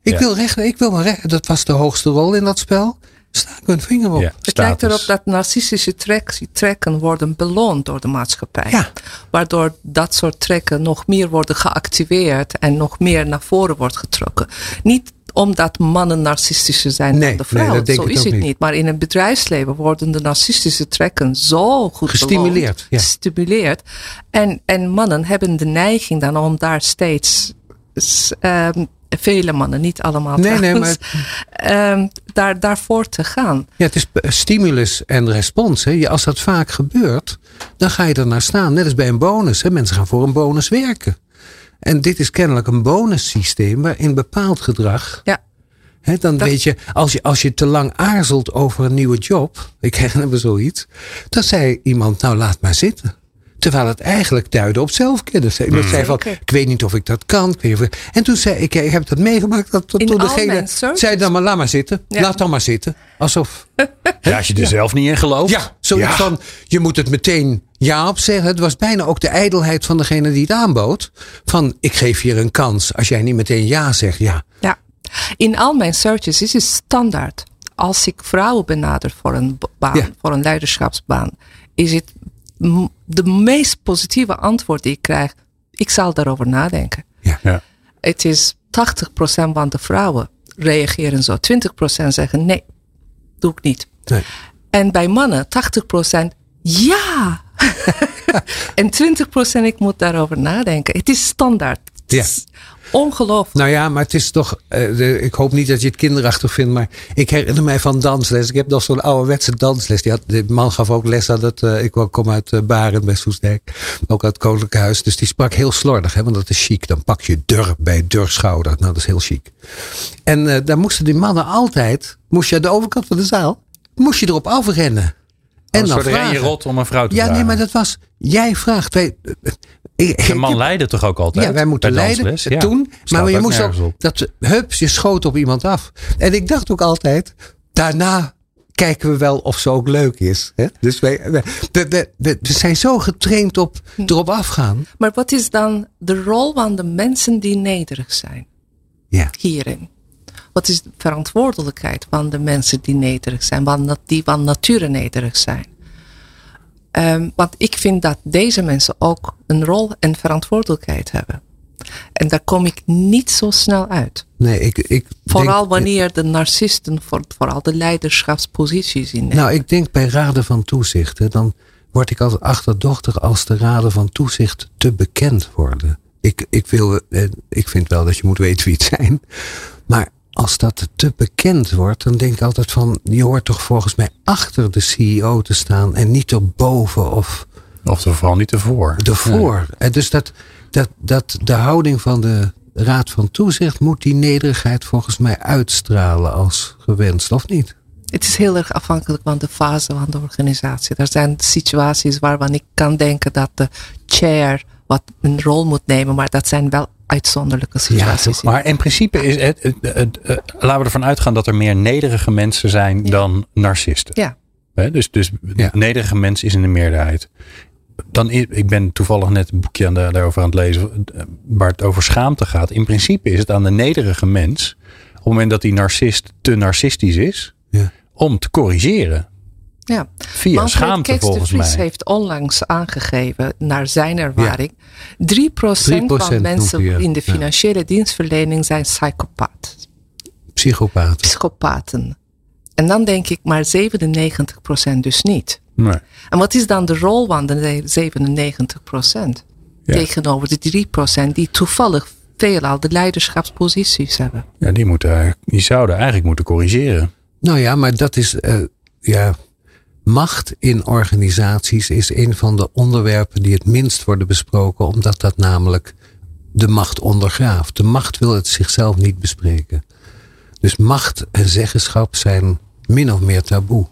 Ik Ja. wil rechten. Ik wil maar rechten. Dat was de hoogste rol in dat spel. Staak hun vinger op. Ja, Het lijkt erop dat narcistische trek- trekken worden beloond door de maatschappij. Ja. Waardoor dat soort trekken nog meer worden geactiveerd en nog meer naar voren wordt getrokken. Niet omdat mannen narcistischer zijn Nee, dan de nee, vrouw. dat denk zo ik is het niet. niet. Maar in het bedrijfsleven worden de narcistische trekken zo goed Gestimuleerd, ja. gestimuleerd. En, en mannen hebben de neiging dan om daar steeds. ehm, vele mannen, niet allemaal Nee, nee, trouwens, ehm, daar, daarvoor te gaan. Ja, het is eh, stimulus en respons. Hè. Als dat vaak gebeurt, dan ga je er naar staan. Net als bij een bonus. Hè. Mensen gaan voor een bonus werken. En dit is kennelijk een bonussysteem waarin bepaald gedrag Ja. Hè, dan Dat- weet je als, je, als je te lang aarzelt over een nieuwe job. Ik herinner me zoiets. Dan zei iemand, nou laat maar zitten. Terwijl het eigenlijk duidde op zelfkennis. Iemand zei van, ik weet niet of ik dat kan. ik weet niet of ik- En toen zei ik, ik heb dat meegemaakt. Dat, toen degene zei dan maar, laat maar zitten. Ja. Laat dan maar zitten. Alsof, Ja, als je er zelf niet in gelooft. ja, zoiets Ja. van, je moet het meteen ja op zeggen. Het was bijna ook de ijdelheid van degene die het aanbood. Van, ik geef je een kans. Als jij niet meteen ja zegt, ja. Ja, in al mijn searches is het standaard. Als ik vrouwen benader voor een baan, Ja. voor een leiderschapsbaan, is het de meest positieve antwoord die ik krijg. Ik zal daarover nadenken. Ja. Het is 80% van de vrouwen reageren zo. 20% zeggen nee, doe ik niet. Nee. En bij mannen 80% ja. en 20% ik moet daarover nadenken. Het is standaard. Ja. Ongelooflijk. Nou ja, maar het is toch. eh, de, ik hoop niet dat je het kinderachtig vindt. Maar ik herinner mij van dansles. Ik heb nog zo'n ouderwetse dansles. Die had, de man gaf ook les aan het. eh, ik kom uit uh, Baren bij Soesdijk. Ook uit het Koninklijk Huis. Dus die sprak heel slordig. Hè, want dat is chic. Dan pak je dur bij dur schouder. Nou, dat is heel chic. En eh, daar moesten die mannen altijd. Moest je aan de overkant van de zaal. Moest je erop afrennen. En En dan ren je vragen. rot om een vrouw te Ja, vragen. nee, maar dat was. Jij vraagt. Wij, eh, ik, De man leidde toch ook altijd? ja, wij moeten leiden. Ja. Toen. Staat Maar je moest ook. op. Dat, hups, je schoot op iemand af. En ik dacht ook altijd. Daarna kijken we wel of ze ook leuk is. Hè? Dus wij, we, we, we, we zijn zo getraind op erop afgaan. Maar wat is dan de rol van de mensen die nederig zijn Ja. hierin? Wat is de verantwoordelijkheid van de mensen die nederig zijn, van die van nature nederig zijn? Ehm, want ik vind dat deze mensen ook een rol en verantwoordelijkheid hebben. En daar kom ik niet zo snel uit. Nee, ik, ik Vooral denk, wanneer de narcisten voor, vooral de leiderschapsposities innemen. Nou, ik denk bij raden van toezicht. Hè, dan word ik altijd achterdochtig als de raden van toezicht te bekend worden. Ik, ik, wil, eh, ik vind wel dat je moet weten wie het zijn. Maar als dat te bekend wordt, dan denk ik altijd van... je hoort toch volgens mij achter de CEO te staan en niet erboven of Of er vooral niet ervoor. ervoor. En dus dat, dat, dat de houding van de Raad van Toezicht moet die nederigheid volgens mij uitstralen als gewenst, of niet? Het is heel erg afhankelijk van de fase van de organisatie. Er zijn situaties waarvan ik kan denken dat de chair wat een rol moet nemen, maar dat zijn wel uitzonderlijke situaties. Ja, maar in principe is het, het, het, laten we ervan uitgaan dat er meer nederige mensen zijn dan narcisten. Ja. dus dus Ja. nederige mensen is in de meerderheid. Dan is, ik ben toevallig net een boekje aan de, daarover aan het lezen eh, waar het over schaamte gaat. In principe is het aan de nederige mens, op het moment dat die narcist te narcistisch is, Ja. om te corrigeren. Ja. Via Manfred schaamte Kees de volgens Vries mij. heeft onlangs aangegeven, naar zijn ervaring, 3% 3% van mensen in de ja. financiële dienstverlening zijn psychopaat, Psychopaat. psychopaten. En dan denk ik, maar 97% dus niet. Nee. En wat is dan de rol van de 97% Ja. tegenover de 3% die toevallig veelal de leiderschapsposities hebben? Ja, die, moeten, eigenlijk- die zouden eigenlijk moeten corrigeren. Nou ja, maar dat is. eh, ja, macht in organisaties is een van de onderwerpen die het minst worden besproken, omdat dat namelijk de macht ondergraaft. De macht wil het zichzelf niet bespreken. Dus macht en zeggenschap zijn min of meer taboe.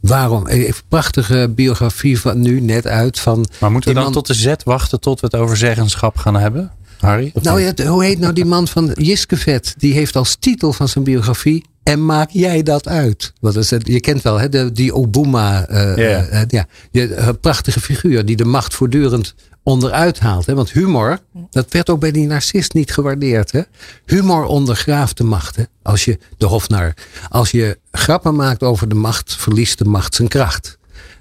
Waarom? Eh, Een prachtige biografie van nu net uit van. Maar moeten we dan tot de Z wachten tot we het over zeggenschap gaan hebben? Harry? Nou ja, hoe heet nou die man van Jiskevet? Die heeft als titel van zijn biografie. En maak jij dat uit? Wat is het? Je kent wel hè, de, die Obama. eh, Ja. eh, ja, die, eh, prachtige figuur die de macht voortdurend onderuit haalt. Hè? Want humor, dat werd ook bij die narcist niet gewaardeerd. Hè? Humor ondergraaft de macht. Hè? Als je de hofnar, als je grappen maakt over de macht, verliest de macht zijn kracht.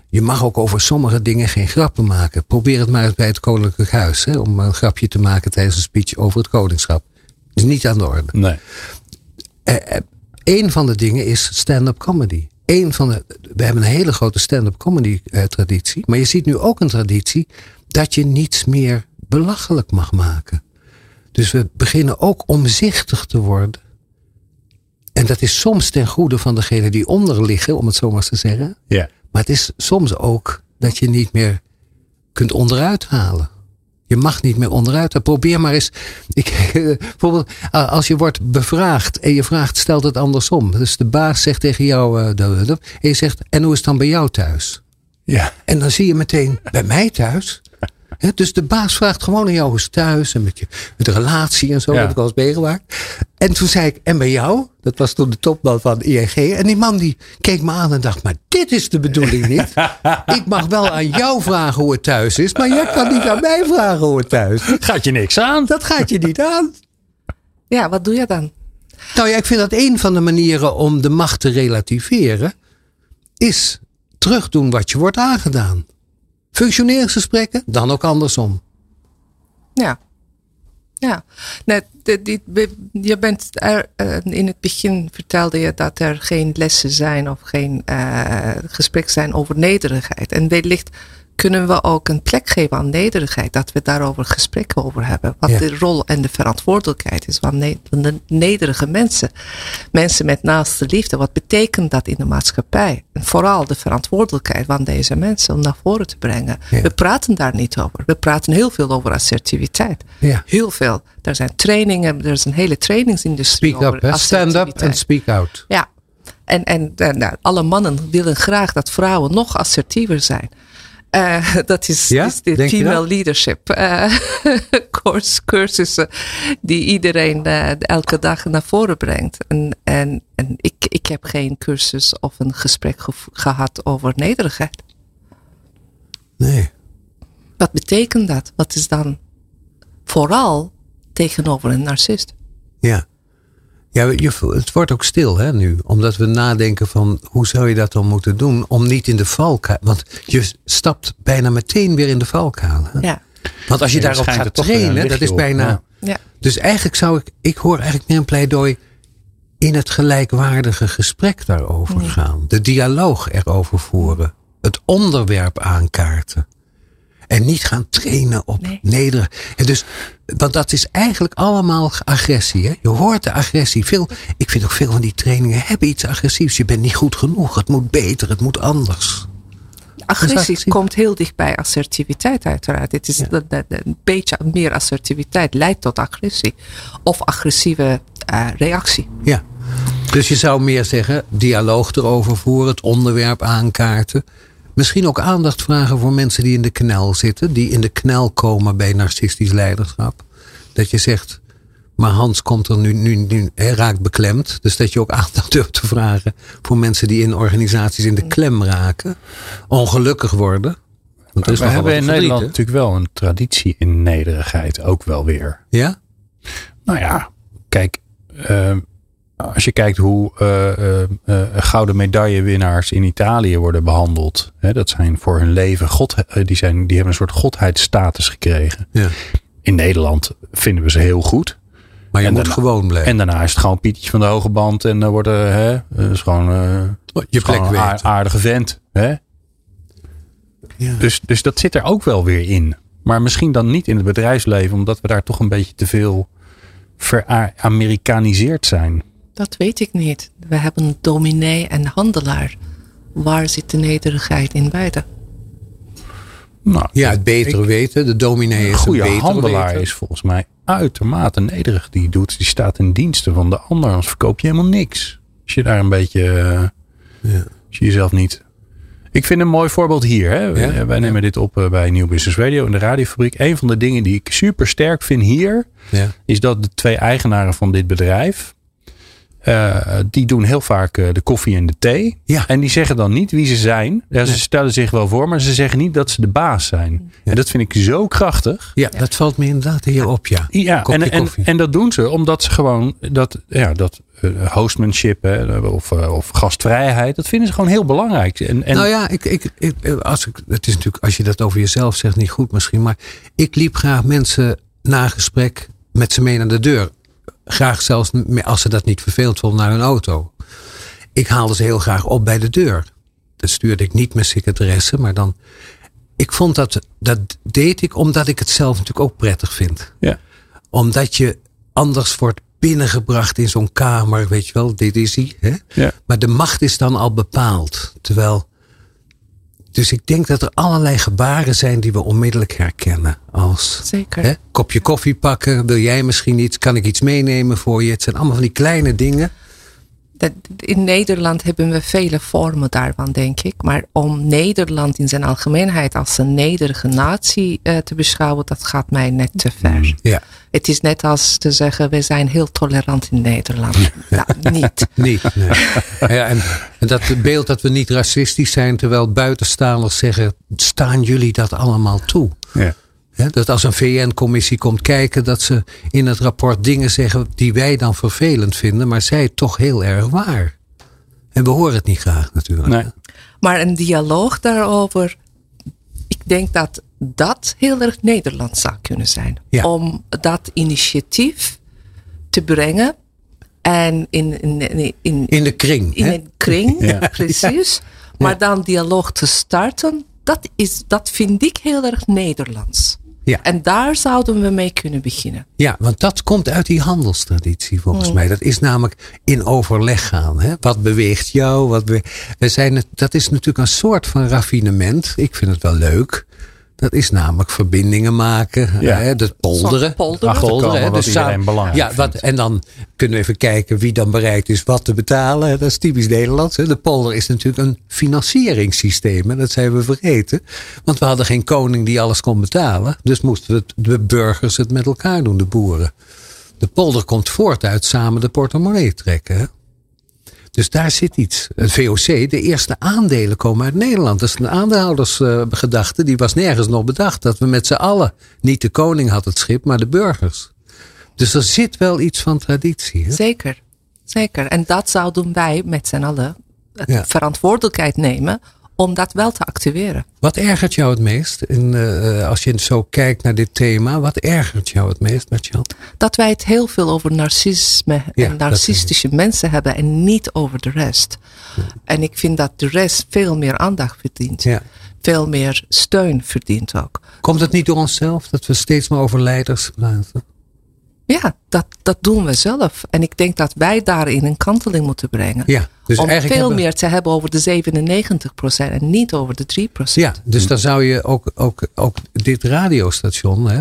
Je mag ook over sommige dingen geen grappen maken. Probeer het maar eens bij het Koninklijk Huis. Hè, om een grapje te maken tijdens een speech over het koningschap. Is niet aan de orde. Nee. Een van de dingen is stand-up comedy. Een van de, we hebben een hele grote stand-up comedy eh, traditie. Maar je ziet nu ook een traditie dat je niets meer belachelijk mag maken. Dus we beginnen ook omzichtig te worden. En dat is soms ten goede van degene die onder liggen, om het zo maar te zeggen. Ja. Maar het is soms ook dat je niet meer kunt onderuit halen. Je mag niet meer onderuit. halen. Probeer maar eens. Ik, bijvoorbeeld, ah, als je wordt bevraagd en je vraagt, stelt het andersom. Dus de baas zegt tegen jou, eh, de- de- en je zegt, en hoe is het dan bij jou thuis? Ja. En dan zie je meteen, bij mij thuis? Dus de baas vraagt gewoon aan jou het thuis en met je met de relatie en zo. Ja. Dat heb ik al eens meegemaakt. En toen zei ik, en bij jou? Dat was toen de topman van ING. En die man die keek me aan en dacht, maar dit is de bedoeling niet. ik mag wel aan jou vragen hoe het thuis is, maar jij kan niet aan mij vragen hoe het thuis is. Gaat je niks aan? Dat gaat je niet aan. Ja, wat doe je dan? Nou ja, ik vind dat een van de manieren om de macht te relativeren, is terugdoen wat je wordt aangedaan. Functioneringsgesprekken, dan ook andersom. Ja. Ja. Die- we- je bent er, eh, in het begin vertelde je dat er geen lessen zijn of geen eh gesprek zijn over nederigheid. En wellicht kunnen we ook een plek geven aan nederigheid. Dat we daarover gesprekken over hebben. Wat Ja. de rol en de verantwoordelijkheid is van, ne- van de nederige mensen. Mensen met naaste liefde. Wat betekent dat in de maatschappij? En vooral de verantwoordelijkheid van deze mensen om naar voren te brengen. Ja. We praten daar niet over. We praten heel veel over assertiviteit. Ja. Heel veel. Er zijn trainingen, er is een hele trainingsindustrie Speak up, over hè? stand up en speak out. Ja, en, en, en, nou, alle mannen willen graag dat vrouwen nog assertiever zijn. Eh, dat is, Ja? is de Denk female leadership eh, course, cursussen die iedereen eh, elke dag naar voren brengt. En, en, en ik, ik heb geen cursus of een gesprek gehad over nederigheid. Nee. Wat betekent dat? Wat is dan vooral tegenover een narcist? Ja. Ja, je, het wordt ook stil hè, nu. Omdat we nadenken van hoe zou je dat dan moeten doen om niet in de valkuil. Want je stapt bijna meteen weer in de valkuil. Hè? Ja. Want als je daarop gaat trainen, dat is bijna. ja. Ja. Dus eigenlijk zou ik, ik hoor eigenlijk meer een pleidooi in het gelijkwaardige gesprek daarover gaan. De dialoog erover voeren. Het onderwerp aankaarten. En niet gaan trainen op Nee. nederig. En dus, want dat is eigenlijk allemaal agressie. Hè? Je hoort de agressie. Veel, ik vind ook veel van die trainingen hebben iets agressiefs. Je bent niet goed genoeg. Het moet beter. Het moet anders. Agressie komt heel dicht bij assertiviteit uiteraard. Het is een beetje meer assertiviteit leidt tot agressie. Of agressieve eh, reactie. Ja. Dus je zou meer zeggen, dialoog erover voeren, het onderwerp aankaarten. Misschien ook aandacht vragen voor mensen die in de knel zitten, die in de knel komen bij narcistisch leiderschap. Dat je zegt, maar Hans komt er nu, nu, nu hij raakt beklemd. Dus dat je ook aandacht durft te vragen voor mensen die in organisaties in de klem raken, ongelukkig worden. Want er is We hebben in verdriet, Nederland natuurlijk wel een traditie in nederigheid ook wel weer. Ja? Nou ja, kijk, eh, als je kijkt hoe eh, eh, eh, gouden medaillewinnaars in Italië worden behandeld. Hè, dat zijn voor hun leven god, die, zijn, die hebben een soort godheidsstatus gekregen. ja. In Nederland vinden we ze heel goed. Maar je En moet daarna- gewoon blijven. En daarna is het gewoon Pietje van de Hoge Band. En dan wordt er, hè, is gewoon, je gewoon plek een aar- weten. aardige vent. Hè? Ja. Dus, dus dat zit er ook wel weer in. Maar misschien dan niet in het bedrijfsleven, omdat we daar toch een beetje te veel veramerikaniseerd zijn. Dat weet ik niet. We hebben dominee en handelaar. Waar zit de nederigheid in beide? Nou, Ja, het beter ik- weten. De dominee Een is goede een beter handelaar weten. is volgens mij uitermate nederig. Die doet, die staat in diensten van de ander. Anders verkoop je helemaal niks. Als je daar een beetje, eh, Ja. als je jezelf niet. Ik vind een mooi voorbeeld hier. Hè. Wij- Ja? Wij nemen dit op eh, bij Nieuw Business Radio in de radiofabriek. Een van de dingen die ik super sterk vind hier, Ja. is dat de twee eigenaren van dit bedrijf, eh, die doen heel vaak eh, de koffie en de thee. Ja. En die zeggen dan niet wie ze zijn. Ja, ze Nee. stellen zich wel voor, maar ze zeggen niet dat ze de baas zijn. En dat vind ik zo krachtig. Ja, dat valt me inderdaad hier op, ja. Ja, en, en, koffie. en dat doen ze omdat ze gewoon dat, ja, dat eh, hostmanship hè, of, of gastvrijheid, dat vinden ze gewoon heel belangrijk. En, en nou ja, ik, ik, ik, als ik, het is natuurlijk, als je dat over jezelf zegt, niet goed misschien. Maar ik liep graag mensen na gesprek met ze mee naar de deur. Graag zelfs, als ze dat niet verveeld vonden, naar hun auto. Ik haalde ze heel graag op bij de deur. Dat stuurde ik niet mijn secretaresse, maar dan. Ik vond dat, dat deed ik omdat ik het zelf natuurlijk ook prettig vind. ja, Omdat je anders wordt binnengebracht in zo'n kamer, weet je wel, dit is hij. Hè? ja. Maar de macht is dan al bepaald. Terwijl. Dus ik denk dat er allerlei gebaren zijn die we onmiddellijk herkennen. Als Zeker. hè, kopje koffie pakken, wil jij misschien iets, kan ik iets meenemen voor je? Het zijn allemaal van die kleine dingen. Dat, in Nederland hebben we vele vormen daarvan, denk ik. Maar om Nederland in zijn algemeenheid als een nederige natie eh, te beschouwen, dat gaat mij net te ver. Ja, Het is net als te zeggen, we zijn heel tolerant in Nederland. nou, niet. niet. Nee. ja, en, en dat beeld dat we niet racistisch zijn, terwijl buitenstaanders zeggen, staan jullie dat allemaal toe? ja. Dat als een VN-commissie komt kijken, dat ze in het rapport dingen zeggen die wij dan vervelend vinden, maar zij toch heel erg waar. En we horen het niet graag natuurlijk. Nee. Maar een dialoog daarover, ik denk dat dat heel erg Nederlands zou kunnen zijn. Ja. Om dat initiatief te brengen en in, in, in, in, In de kring. in hè? een kring, Ja. precies. Maar dan dialoog te starten, dat, is, dat vind ik heel erg Nederlands. Ja. En daar zouden we mee kunnen beginnen. ja, want dat komt uit die handelstraditie volgens mij. Dat is namelijk in overleg gaan. Hè? Wat beweegt jou? Wat we zijn het, dat is natuurlijk een soort van raffinement. Ik vind het wel leuk. Dat is namelijk verbindingen maken. Ja. Hè? Dat polderen. Polderen. Achterkomen hè? wat Dus iedereen samen- belangrijk ja, wat. En dan kunnen we even kijken wie dan bereid is wat te betalen. Dat is typisch Nederlands. Hè? De polder is natuurlijk een financieringssysteem. En dat zijn we vergeten. Want we hadden geen koning die alles kon betalen. Dus moesten we de burgers het met elkaar doen, de boeren. De polder komt voort uit samen de portemonnee trekken. Dus daar zit iets. Het VOC, de eerste aandelen komen uit Nederland. Dat is een aandeelhoudersgedachte. die was nergens nog bedacht. Dat we met z'n allen, niet de koning had het schip, maar de burgers. Dus er zit wel iets van traditie. Hè? Zeker, zeker. En dat zouden wij met z'n allen Ja. verantwoordelijkheid nemen om dat wel te activeren. Wat ergert jou het meest? In, eh, als je zo kijkt naar dit thema, wat ergert jou het meest, Martjan? Dat wij het heel veel over narcisme Ja, en narcistische mensen hebben en niet over de rest. En ik vind dat de rest veel meer aandacht verdient. Ja. Veel meer steun verdient ook. Komt het niet door onszelf dat we steeds maar over leiders praten? Ja, dat, dat doen we zelf. En ik denk dat wij daarin een kanteling moeten brengen. Ja, dus om veel hebben- meer te hebben over de 97% en niet over de 3%. Ja, dus dan zou je ook, ook, ook dit radiostation, hè,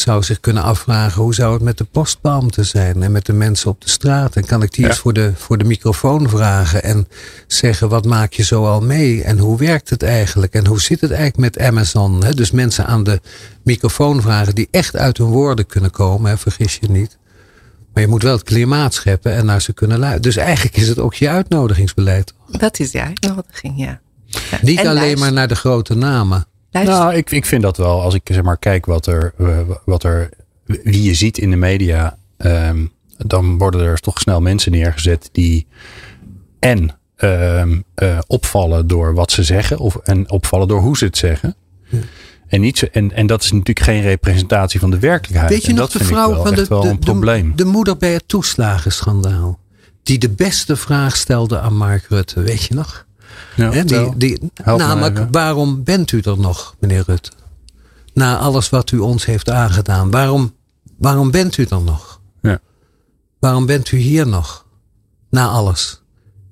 zou zich kunnen afvragen hoe zou het met de postbeambten zijn en met de mensen op de straat. En kan ik die Ja. eens voor de, voor de microfoon vragen en zeggen wat maak je zo al mee en hoe werkt het eigenlijk en hoe zit het eigenlijk met Amazon. Hè? Dus mensen aan de microfoon vragen die echt uit hun woorden kunnen komen, hè? vergis je niet. Maar je moet wel het klimaat scheppen en naar ze kunnen luisteren. Dus eigenlijk is het ook je uitnodigingsbeleid. Dat is de uitnodiging, ja. Ja, Niet en alleen luister- maar naar de grote namen. Luister- Nou, ik, ik vind dat wel. Als ik zeg maar kijk wat er, eh, wat er wie je ziet in de media, ehm, dan worden er toch snel mensen neergezet die en ehm, eh, opvallen door wat ze zeggen of en opvallen door hoe ze het zeggen. En, niet zo, en, en dat is natuurlijk geen representatie van de werkelijkheid. Weet je en nog dat de vrouw van de, de. De, de moeder bij het toeslagenschandaal. Die de beste vraag stelde aan Mark Rutte, weet je nog? Ja, die, namelijk, waarom bent u er nog, meneer Rutte? Na alles wat u ons heeft aangedaan. Waarom, waarom bent u er nog? Ja. Waarom bent u hier nog? Na alles.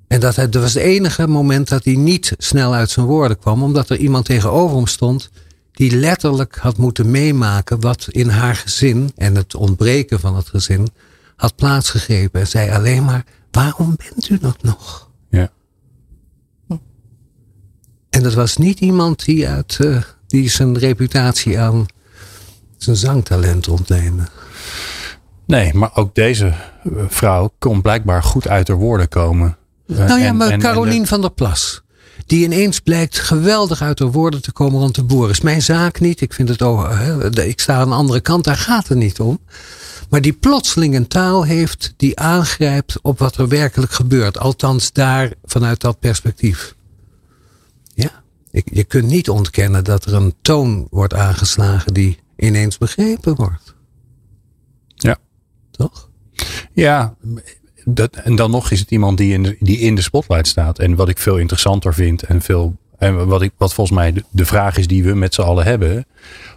En dat, hij- dat was het enige moment dat hij niet snel uit zijn woorden kwam. Omdat er iemand tegenover hem stond. Die letterlijk had moeten meemaken wat in haar gezin. En het ontbreken van het gezin. Had plaatsgegrepen. En zei alleen maar. Waarom bent u dat nog? Ja. En dat was niet iemand die, uit, eh, die zijn reputatie aan zijn zangtalent ontleende. Nee, maar ook deze eh, vrouw kon blijkbaar goed uit haar woorden komen. Eh, nou ja, en- maar en- van der Plas. Die ineens blijkt geweldig uit haar woorden te komen rond de boer. Is mijn zaak niet. Ik vind het ook. ik sta aan de andere kant. Daar gaat het niet om. Maar die plotseling een taal heeft die aangrijpt op wat er werkelijk gebeurt. Althans, daar vanuit dat perspectief. Ik, je kunt niet ontkennen dat er een toon wordt aangeslagen die ineens begrepen wordt. Ja. Toch? Ja, dat, en dan nog is het iemand die in, de, die in de spotlight staat. En wat ik veel interessanter vind en veel. En wat, ik, wat volgens mij de, de vraag is die we met z'n allen hebben.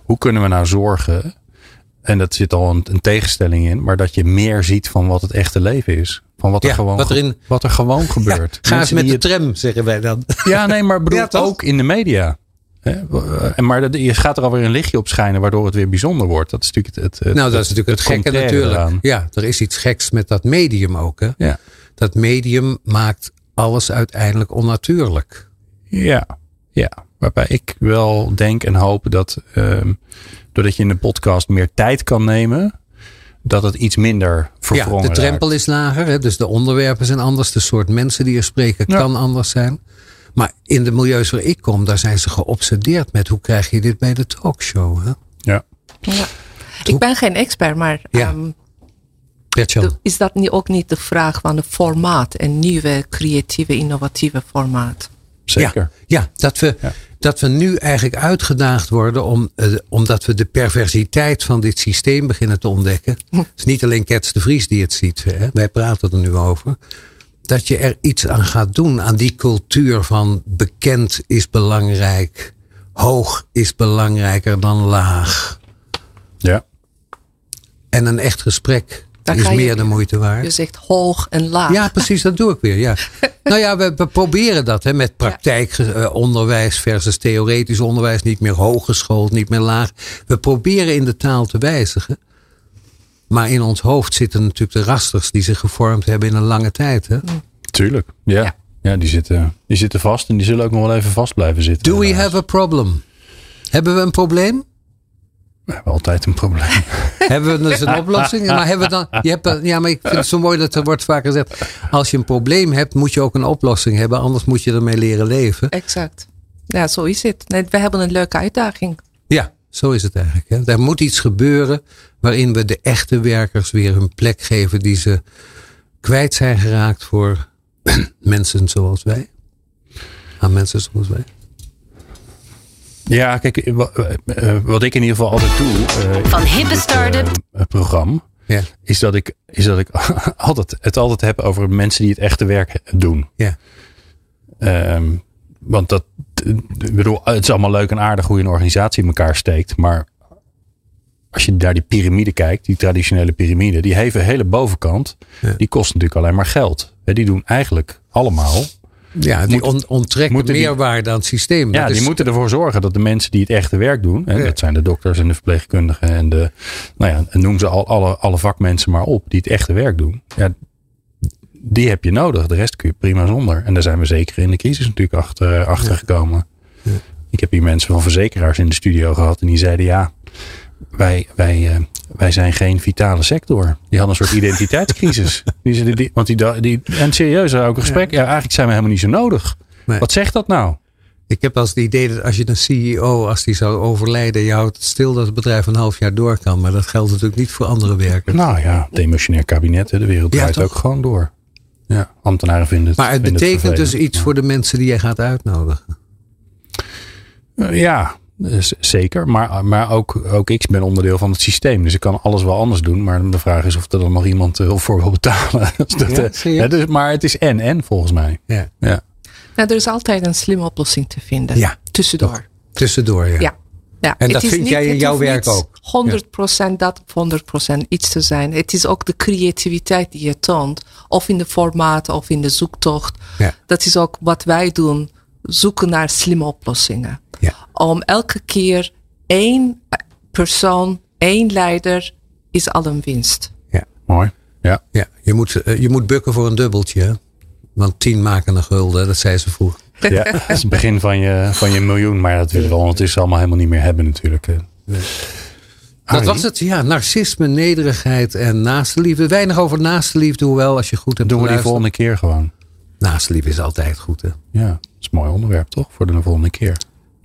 Hoe kunnen we nou zorgen. En dat zit al een, een tegenstelling in. Maar dat je meer ziet van wat het echte leven is. Van wat er, Ja, gewoon, wat er in- wat er gewoon gebeurt. Ga eens met de het- tram, zeggen wij dan. Ja, nee, maar bedoel Ja, ook in de media. Hè? En Maar dat- je gaat er alweer een lichtje op schijnen. Waardoor het weer bijzonder wordt. Dat is natuurlijk het. het Nou, dat is natuurlijk het, gekke natuurlijk. eraan. Ja, er is iets geks met dat medium ook. Hè? Ja. Dat medium maakt alles uiteindelijk onnatuurlijk. Ja, ja. Waarbij ik wel denk en hoop dat ehm, doordat je in de podcast meer tijd kan nemen, dat het iets minder verwrongen ja, de drempel raakt. is lager, hè? dus de onderwerpen zijn anders. De soort mensen die er spreken Ja. kan anders zijn. Maar in de milieus waar ik kom, daar zijn ze geobsedeerd met hoe krijg je dit bij de talkshow. Hè? Ja. Ja. Ik ben geen expert, maar Ja. ehm, is dat niet, ook niet de vraag van het formaat? Een nieuwe, creatieve, innovatieve formaat? Zeker. Ja, ja, dat, we, Ja. Dat we nu eigenlijk uitgedaagd worden om, eh, omdat we de perversiteit van dit systeem beginnen te ontdekken. Het is niet alleen Kets de Vries die het ziet, hè? wij praten er nu over. Dat je er iets aan gaat doen, aan die cultuur van bekend is belangrijk, hoog is belangrijker dan laag. Ja. En een echt gesprek Daar is je- meer de moeite waard. Je zegt hoog en laag. Ja, precies, dat doe ik weer. Ja. nou ja, we, we proberen dat hè, met praktijkonderwijs versus theoretisch onderwijs. Niet meer hooggeschoold, niet meer laag. We proberen in de taal te wijzigen. Maar in ons hoofd zitten natuurlijk de rasters die zich gevormd hebben in een lange tijd. Hè? Tuurlijk. Ja. Ja. ja. die, zitten, die zitten vast en die zullen ook nog wel even vast blijven zitten. Do we have a problem? Hebben we een probleem? We hebben altijd een probleem. hebben we dus een oplossing? Maar hebben we dan, je hebt, ja, maar ik vind het zo mooi dat er wordt vaak gezegd. Als je een probleem hebt, moet je ook een oplossing hebben. Anders moet je ermee leren leven. Exact. Ja, zo is het. Nee, we hebben een leuke uitdaging. Ja, zo is het eigenlijk. Hè. Er moet iets gebeuren waarin we de echte werkers weer hun plek geven die ze kwijt zijn geraakt voor mensen zoals wij. Aan mensen zoals wij. Ja, kijk, wa- eh, wat ik in ieder geval altijd doe. eh, Van hippe start-up. eh, programma. Ja, Is dat ik, is dat ik altijd, het altijd heb over mensen die het echte werk doen. ja. Ehm, want dat, ik bedoel, het is allemaal leuk en aardig hoe je een organisatie in elkaar steekt. Maar als je naar die piramide kijkt, die traditionele piramide, die heeft een hele bovenkant. Ja. Die kost natuurlijk alleen maar geld. Hè, Die doen eigenlijk allemaal Ja, die Moet- on, onttrekken meerwaarde aan het systeem. Ja, Dat die is- moeten ervoor zorgen dat de mensen die het echte werk doen, hè, Ja. dat zijn de dokters en de verpleegkundigen en de, nou ja, en noem ze al, alle, alle vakmensen maar op, die het echte werk doen. Ja, die heb je nodig. De rest kun je prima zonder. En daar zijn we zeker in de crisis natuurlijk achter, achter gekomen. Ik heb hier mensen van verzekeraars in de studio gehad en die zeiden ja, wij, wij, eh, wij zijn geen vitale sector. Die hadden een soort identiteitscrisis. Die, die, want die, die, en serieus, ook een gesprek. Ja, eigenlijk zijn we helemaal niet zo nodig. Nee. Wat zegt dat nou? Ik heb als het idee dat als je een CEO, als die zou overlijden, je houdt stil dat het bedrijf een half jaar door kan. Maar dat geldt natuurlijk niet voor andere werkers. Nou ja, demissionair kabinet, de wereld draait ook gewoon door. Ja, ambtenaren vinden het Maar het betekent dus iets voor de mensen die je gaat uitnodigen. Ja, zeker. Maar, maar ook, ook ik ben onderdeel van het systeem. Dus ik kan alles wel anders doen. Maar de vraag is of er dan nog iemand eh, voor wil betalen. Dus dat, Ja, eh, dus, maar het is en-en volgens mij. Ja. Ja. Nou, er is altijd een slimme oplossing te vinden. Ja, Tussendoor. Tussendoor, ja. Ja. ja. En Het dat is vind niet- jij in jouw werk ook? 100% dat of 100% iets te zijn. Het is ook de creativiteit die je toont. Of in de formaten of in de zoektocht. Ja. Dat is ook wat wij doen. Zoeken naar slimme oplossingen. Ja. Om elke keer één persoon, één leider is al een winst. Ja. Mooi. Ja. Ja, je moet, eh, je moet bukken voor een dubbeltje. hè? Want tien maken een gulden, dat zei ze vroeger. ja, dat is het begin van je, van je miljoen. Maar dat willen we ondertussen allemaal helemaal niet meer hebben natuurlijk. Dat was het, ja. Narcisme, nederigheid en naastenliefde. Weinig over naastenliefde, hoewel als je goed hebt Doen we die volgende keer gewoon. Naastenliefde is altijd goed, hè? Ja, dat is een mooi onderwerp toch? Voor de volgende keer.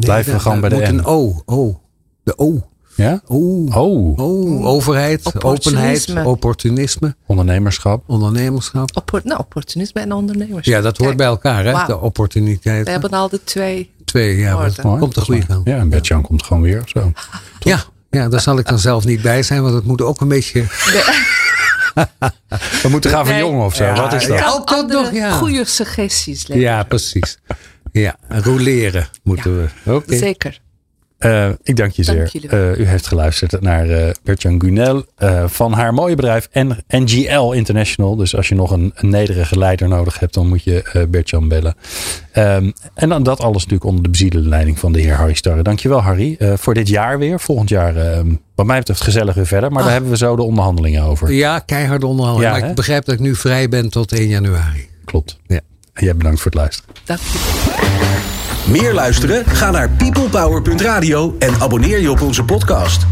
Blijven we gewoon bij de moet N. een O, O. De O. Ja? O. Oh, O, overheid, Opportunisme. openheid, opportunisme, ondernemerschap. ondernemerschap. Oppor- nou, opportunisme en ondernemerschap. Ja, dat hoort Kijk, bij elkaar, hè? De opportuniteit. We hebben al de twee. Twee, ja. woorden. dat komt de goede kant. Ja, en Bert-Jan komt gewoon weer zo. Ja, ja, daar zal ik dan zelf niet bij zijn, want het moet ook een beetje... We moeten gaan Nee. verjongen of zo. Ja, Wat is dat? ja. Kan ook dat nog, ja. Goede suggesties leveren. Ja, precies. Ja, roleren moeten we. Oké. Zeker. Eh, ik dank je Dank zeer. Eh, u heeft geluisterd naar eh Bert-Jan Gunel eh, van haar mooie bedrijf en NGL International. Dus als je nog een, een nederige leider nodig hebt, dan moet je eh Bert-Jan bellen. Ehm, en dan dat alles natuurlijk onder de bezielde leiding van de heer Harry Starre. Dankjewel Harry. eh, voor dit jaar weer. Volgend jaar, ehm, wat mij betreft, gezellig weer verder. Maar daar hebben we zo de onderhandelingen over. Ja, keihard onderhandelen. Ja, maar hè? ik begrijp dat ik nu vrij ben tot 1 januari. Klopt. Ja. En jij bedankt voor het luisteren. Dank je. Meer luisteren? Ga naar peoplepower.radio en abonneer je op onze podcast.